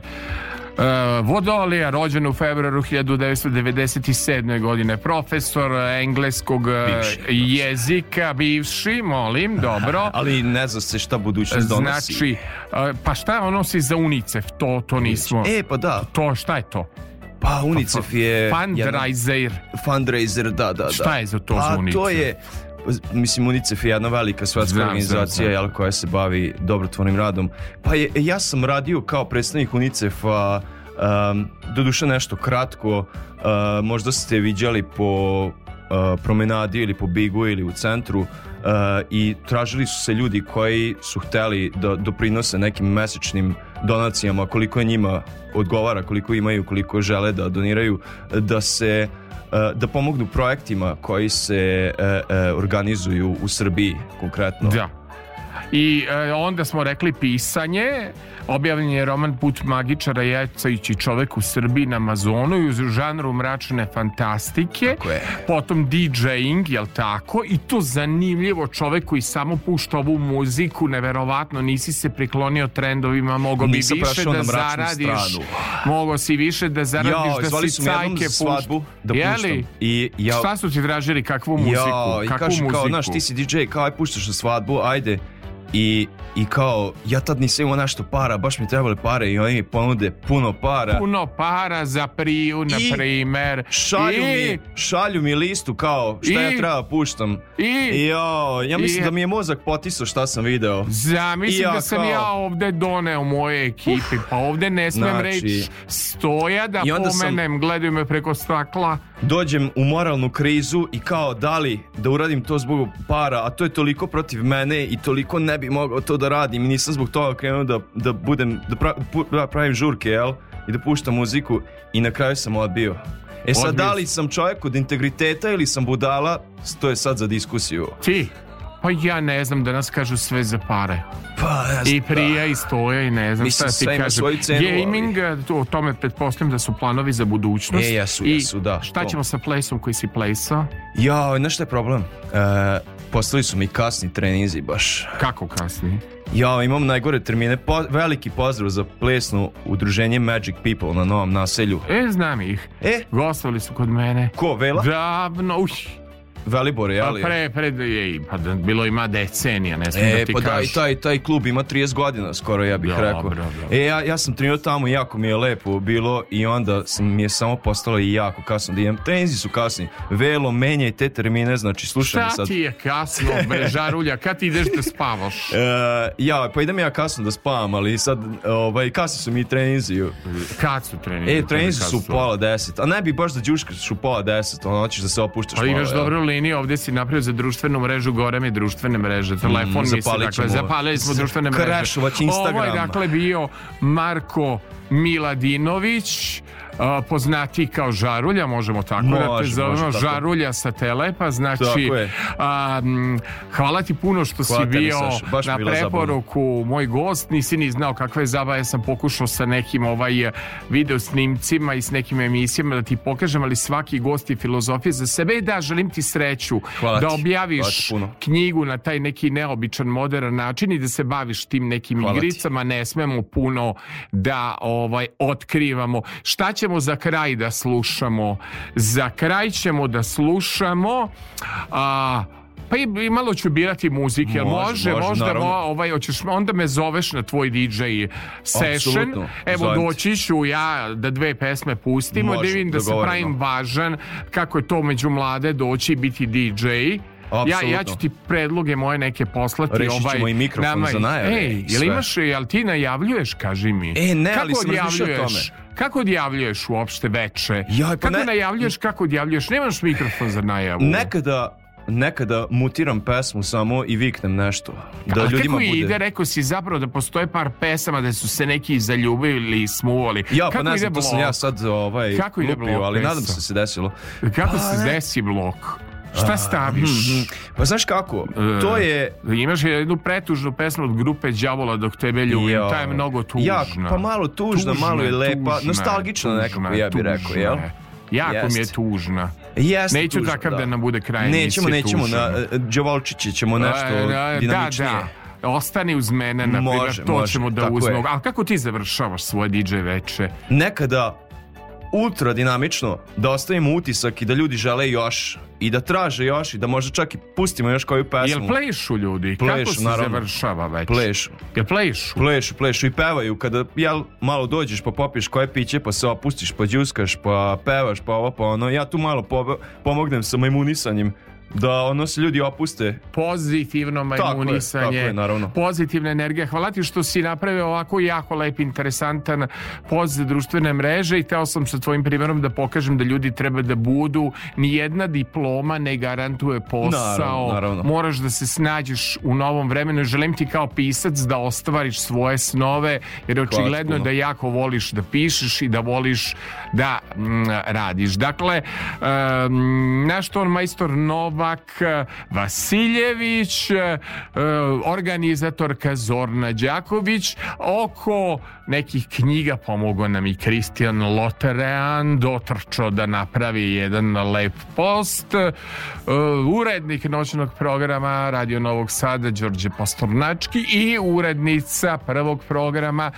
Speaker 2: Uh, e, Vodolija, rođen u februaru 1997. godine, profesor engleskog e, bivši. jezika, bivši, molim, dobro.
Speaker 3: Ali ne zna se šta budućnost donosi. Znači,
Speaker 2: uh, pa šta ono si za UNICEF, to, to nismo.
Speaker 3: E, pa da.
Speaker 2: To, šta je to?
Speaker 3: Pa UNICEF pa, je...
Speaker 2: Fundraiser. Jedan,
Speaker 3: fundraiser, da, da, da.
Speaker 2: Šta je za to pa, za UNICEF? to je
Speaker 3: mislim UNICEF je jedna velika svetska znam, organizacija znam, znam. koja se bavi dobrotvornim radom. Pa je, e, ja sam radio kao predstavnik UNICEF-a um, doduše nešto kratko, uh, možda ste viđali po Uh, promenadi ili po Bigu ili u centru uh, i tražili su se ljudi koji su hteli da doprinose nekim mesečnim donacijama koliko je njima odgovara, koliko imaju, koliko žele da doniraju, da se uh, E, da pomognu projektima koji se e, e, organizuju u Srbiji konkretno.
Speaker 2: Da. I onda smo rekli pisanje, Objavljen je roman Put magičara jecajući čovek u Srbiji na Amazonu i u žanru mračne fantastike. Tako je. Potom DJing, jel tako? I to zanimljivo čovek koji samo pušta ovu muziku, neverovatno nisi se priklonio trendovima, mogo bi više da zaradiš. Stranu. Mogo si više da zaradiš jo, da si cajke svadbu, Da Jeli?
Speaker 3: I, ja...
Speaker 2: Šta su ti tražili, kakvu muziku? Jo, kakvu
Speaker 3: kažu muziku? kao, znaš, ti si DJ, kao aj puštaš na svadbu, ajde, I, I kao, ja tad nisam imao našto para, baš mi trebali pare i oni ponude puno para.
Speaker 2: Puno para za priju, na I primer.
Speaker 3: Šalju, I... mi, šalju mi listu kao, šta I... ja treba puštam. I... Jo, ja mislim I... da mi je mozak potisao šta sam video.
Speaker 2: Ja, mislim ja, da sam kao... ja ovde doneo moje ekipi, pa ovde ne smem znači... reći stoja da pomenem, sam... gledaju me preko stakla
Speaker 3: dođem u moralnu krizu i kao da li da uradim to zbog para, a to je toliko protiv mene i toliko ne bi mogao to da radim i nisam zbog toga krenuo da, da budem, da, pra, da pravim žurke, jel? I da puštam muziku i na kraju sam odbio. E sad, da li sam čovjek od integriteta ili sam budala, to je sad za diskusiju.
Speaker 2: Ti? Pa ja ne znam, danas kažu sve za pare. Pa, ja I da. prije, i stoje, i ne znam Mislim, šta ti kažu. Gaming, e, o tome pretpostavljam da su planovi za budućnost.
Speaker 3: E, jesu, jesu, da.
Speaker 2: Šta to. ćemo sa plesom koji si plesao?
Speaker 3: Ja, ovaj, znaš šta je problem? E, poslali su mi kasni treninzi baš.
Speaker 2: Kako kasni?
Speaker 3: Ja, ovaj, imam najgore termine. Po, veliki pozdrav za plesno udruženje Magic People na novom naselju.
Speaker 2: E, znam ih. E? Gostovali su kod mene.
Speaker 3: Ko, Vela?
Speaker 2: Davno, uš.
Speaker 3: Velibor, pa je ali...
Speaker 2: Pa pre, pre, je, pa da, bilo ima decenija, ne znam e, da ti pa da,
Speaker 3: i taj, taj klub ima 30 godina skoro, ja bih dobro, rekao. Dobro. E, ja, ja sam trenio tamo, jako mi je lepo bilo i onda sam, mi je samo postalo i jako kasno da idem. Trenzi su kasni, velo, menjaj te termine, znači slušaj me sad.
Speaker 2: Šta ti je kasno, bre, žarulja, kad ti ideš da spavaš?
Speaker 3: E, ja, pa idem ja kasno da spavam, ali sad, ovaj, kasni su mi trenzi.
Speaker 2: Kad su trenizi?
Speaker 3: E, trenzi
Speaker 2: su
Speaker 3: u pola deset, a ne bi baš da đuškaš u pola deset, ono, hoćeš da se opuštaš.
Speaker 2: Pa igraš dobro liniji, ovde si napravio za društvenu mrežu, gore mi društvene mreže, mm, telefon mm, mi se, dakle, zapalili smo društvene mreže. Instagram Ovo ovaj, je, dakle, bio Marko Miladinović, poznati kao Žarulja, možemo tako može, da te zovemo, Žarulja sa Telepa, znači a, hvala ti puno što hvala si bio Baš na preporuku moj gost, nisi ni znao kakve je zabava, ja sam pokušao sa nekim ovaj video snimcima i s nekim emisijama da ti pokažem, ali svaki gost je filozofija za sebe i da, želim ti sreću hvala da objaviš knjigu na taj neki neobičan modern način i da se baviš tim nekim hvala igricama, ti. ne smemo puno da o, ovaj otkrivamo. Šta ćemo za kraj da slušamo? Za kraj ćemo da slušamo a pa i, i, malo ću birati muzike, može, može, može možda mo, ovaj, hoćeš, onda me zoveš na tvoj DJ session. Absolutno. Evo, Zovim doći ću ja da dve pesme pustimo, da može, da da se pravim važan, kako je to među mlade doći biti DJ. Absolutno. Ja, ja ću ti predloge moje neke poslati.
Speaker 3: Rešit ćemo ovaj, i mikrofon nama, za najave.
Speaker 2: Ej, jel imaš, jel ti najavljuješ, kaži mi.
Speaker 3: E, ne, kako ali sam o tome.
Speaker 2: Kako odjavljuješ uopšte veče? Ja, pa kako ne... najavljuješ, kako odjavljuješ? Nemaš mikrofon za najavu.
Speaker 3: Nekada nekada mutiram pesmu samo i viknem nešto.
Speaker 2: Da A ljudima kako bude... ide, rekao si zapravo da postoje par pesama da su se neki zaljubili i smuvali.
Speaker 3: Ja, pa kako pa ne znam, to sam ja sad ovaj, kako lupio, ali pesam? nadam se da se desilo.
Speaker 2: Kako pa, se ne... desi blok? Šta staviš? Mm,
Speaker 3: pa znaš kako, e, to je...
Speaker 2: Imaš jednu pretužnu pesmu od grupe Đavola dok te veljujem, ta je mnogo tužna. Ja,
Speaker 3: pa malo tužna, tužna malo je lepa, nostalgično nekako, ja bih rekao, jel?
Speaker 2: Jako Jest. mi je tužna. Jeste Neću tužna, takav da. da nam bude kraj Nećemo, nećemo, tužna. na e,
Speaker 3: Đavolčići ćemo e, nešto a, a, dinamičnije. Da, da
Speaker 2: ostani uz mene, na primjer, to može, ćemo da uzmemo. Ali kako ti završavaš svoje DJ veče?
Speaker 3: Nekada ultra dinamično, da ostavimo utisak i da ljudi žele još i da traže još i da možda čak i pustimo još koju pesmu. Jel
Speaker 2: plešu ljudi? Plešu, Kako se naravno. završava već?
Speaker 3: Plešu.
Speaker 2: Jel plešu?
Speaker 3: Plešu, plešu i pevaju. Kada jel, malo dođeš pa popiš koje piće, pa se opustiš, pa džuskaš, pa pevaš, pa ovo, pa ono. Ja tu malo pomognem sa majmunisanjem da ono se ljudi opuste.
Speaker 2: Pozitivno majmunisanje. Tako je, tako je, naravno. Pozitivna energija. Hvala ti što si napravio ovako jako lep, interesantan post za društvene mreže i teo sam sa tvojim primjerom da pokažem da ljudi treba da budu. Nijedna diploma ne garantuje posao. Naravno, naravno. Moraš da se snađeš u novom vremenu. Želim ti kao pisac da ostvariš svoje snove, jer očigledno da jako voliš da pišeš i da voliš da mm, radiš. Dakle, um, naš on majstor Nova Novak, e, Vasiljević, e, organizatorka Zorna Đaković, oko nekih knjiga pomogao nam i Kristijan Loterean, dotrčao da napravi jedan lep post, e, urednik noćnog programa Radio Novog Sada, Đorđe Postornački i urednica prvog programa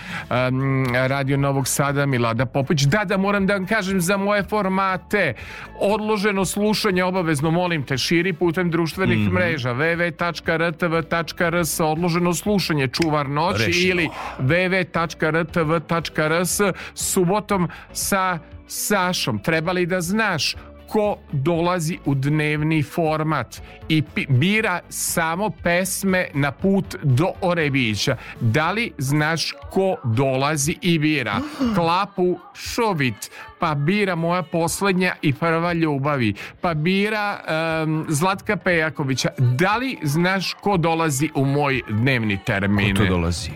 Speaker 2: Radio Novog Sada, Milada Popović. Da, da, moram da vam kažem za moje formate, odloženo slušanje, obavezno molim te šir širi putem društvenih mm. mreža www.rtv.rs odloženo slušanje čuvar noći Rešimo. ili www.rtv.rs subotom sa Sašom. Trebali da znaš ko dolazi u dnevni format i bira samo pesme na put do Orebića. Da li znaš ko dolazi i bira? Klapu Šovit, pa bira moja posljednja i prva ljubavi, pa bira um, Zlatka Pejakovića. Da li znaš ko dolazi u moj dnevni termin?
Speaker 3: Ko to dolazi?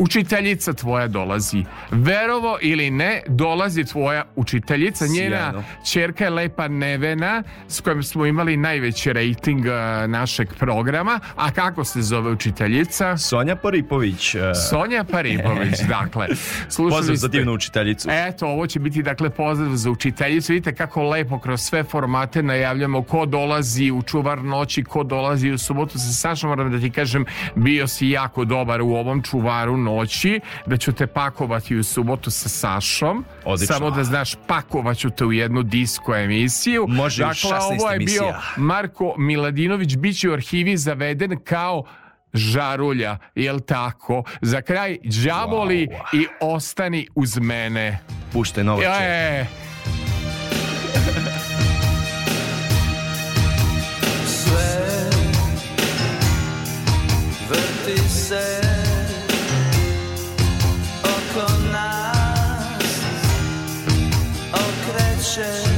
Speaker 2: učiteljica tvoja dolazi. Verovo ili ne, dolazi tvoja učiteljica. Njena Sjajno. čerka je Lepa Nevena s kojom smo imali najveći rejting uh, našeg programa. A kako se zove učiteljica?
Speaker 3: Sonja Paripović. Uh...
Speaker 2: Sonja Paripović, dakle.
Speaker 3: Pozdrav za divnu učiteljicu.
Speaker 2: Eto, ovo će biti dakle pozdrav za učiteljicu. Vidite kako lepo kroz sve formate najavljamo ko dolazi u čuvar noći, ko dolazi u subotu. Sa Sašom moram da ti kažem, bio si jako dobar u ovom čuvaru noći noći, da ću te pakovati u subotu sa Sašom. Odlično. Samo da znaš, pakovaću te u jednu disko emisiju. Može dakle, ovo je emisija. Marko Miladinović, bit će u arhivi zaveden kao žarulja, jel tako? Za kraj, džavoli wow. i ostani uz mene.
Speaker 3: Pušte novače. E. Sve vrti se
Speaker 2: ocean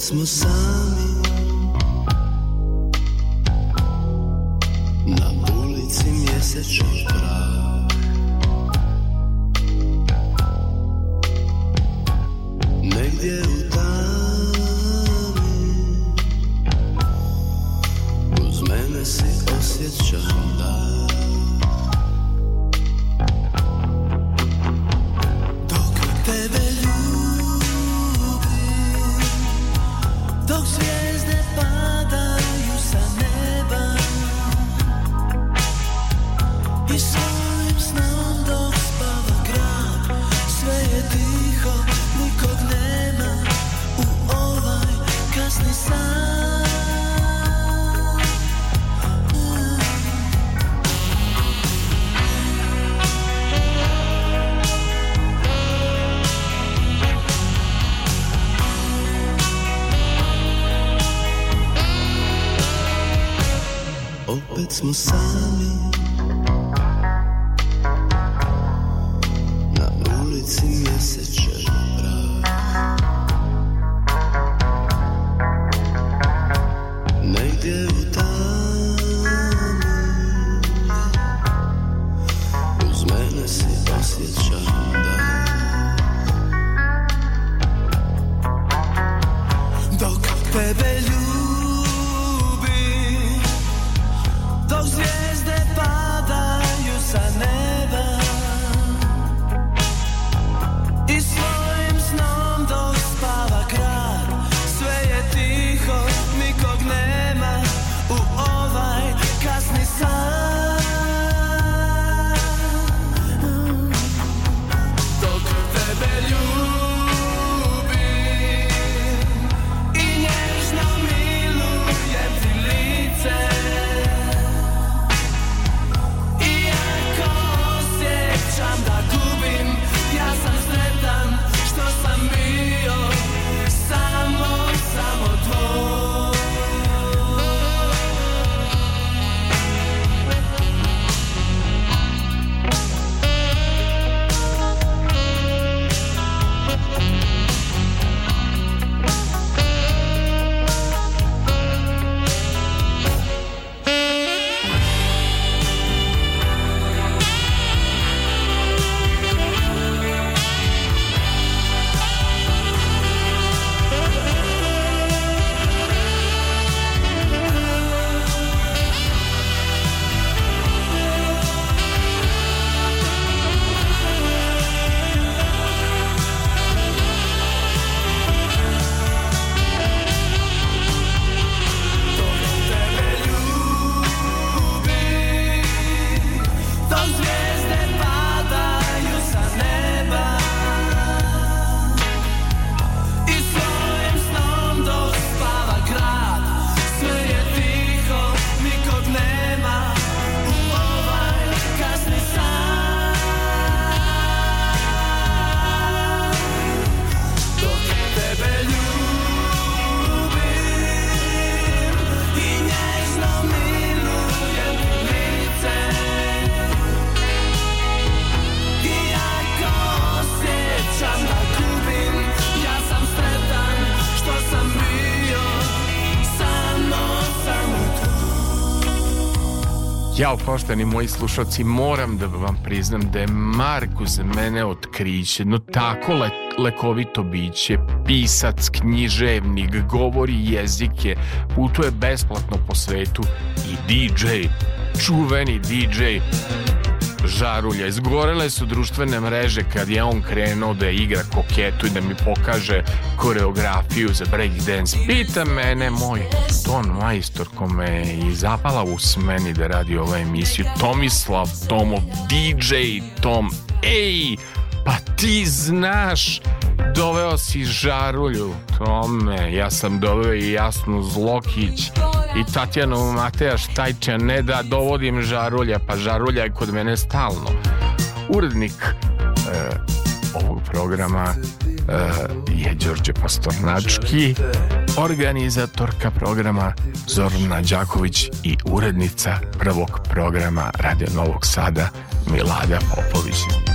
Speaker 2: it's Messiah. Jao, pošteni moji slušalci, moram da vam priznam da je Marku za mene otkriće, no tako le, lekovito biće, pisac, književnik, govori jezike, putuje besplatno po svetu i DJ, čuveni DJ, žarulja. Izgorele su društvene mreže kad je on krenuo da igra koketu i da mi pokaže koreografiju za breakdance. Pita mene moj ton majstor kome i zapala u smeni da radi ovu emisiju Tomislav Tomov, DJ Tom. Ej, pa ti znaš doveo si žarulju tome, ja sam doveo i jasnu zlokić i da. Tatjanu Matejaš Tajče ne da dovodim Žarulja, pa Žarulja je kod mene stalno. Urednik eh, ovog programa eh, je Đorđe Pastornački, organizatorka programa Zorna Đaković i urednica prvog programa Radio Novog Sada Milada Popović.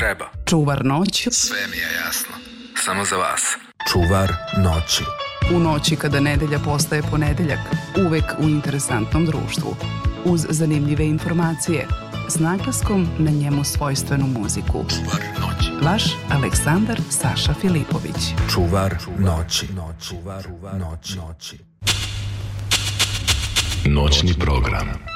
Speaker 2: treba. Čuvar noći. Sve mi je jasno. Samo za vas. Čuvar noći. U noći kada nedelja postaje ponedeljak, uvek u interesantnom društvu. Uz zanimljive informacije, s naglaskom na njemu svojstvenu muziku. Čuvar noći. Vaš Aleksandar Saša Filipović. Čuvar noći. Čuvar noći. Noćni program.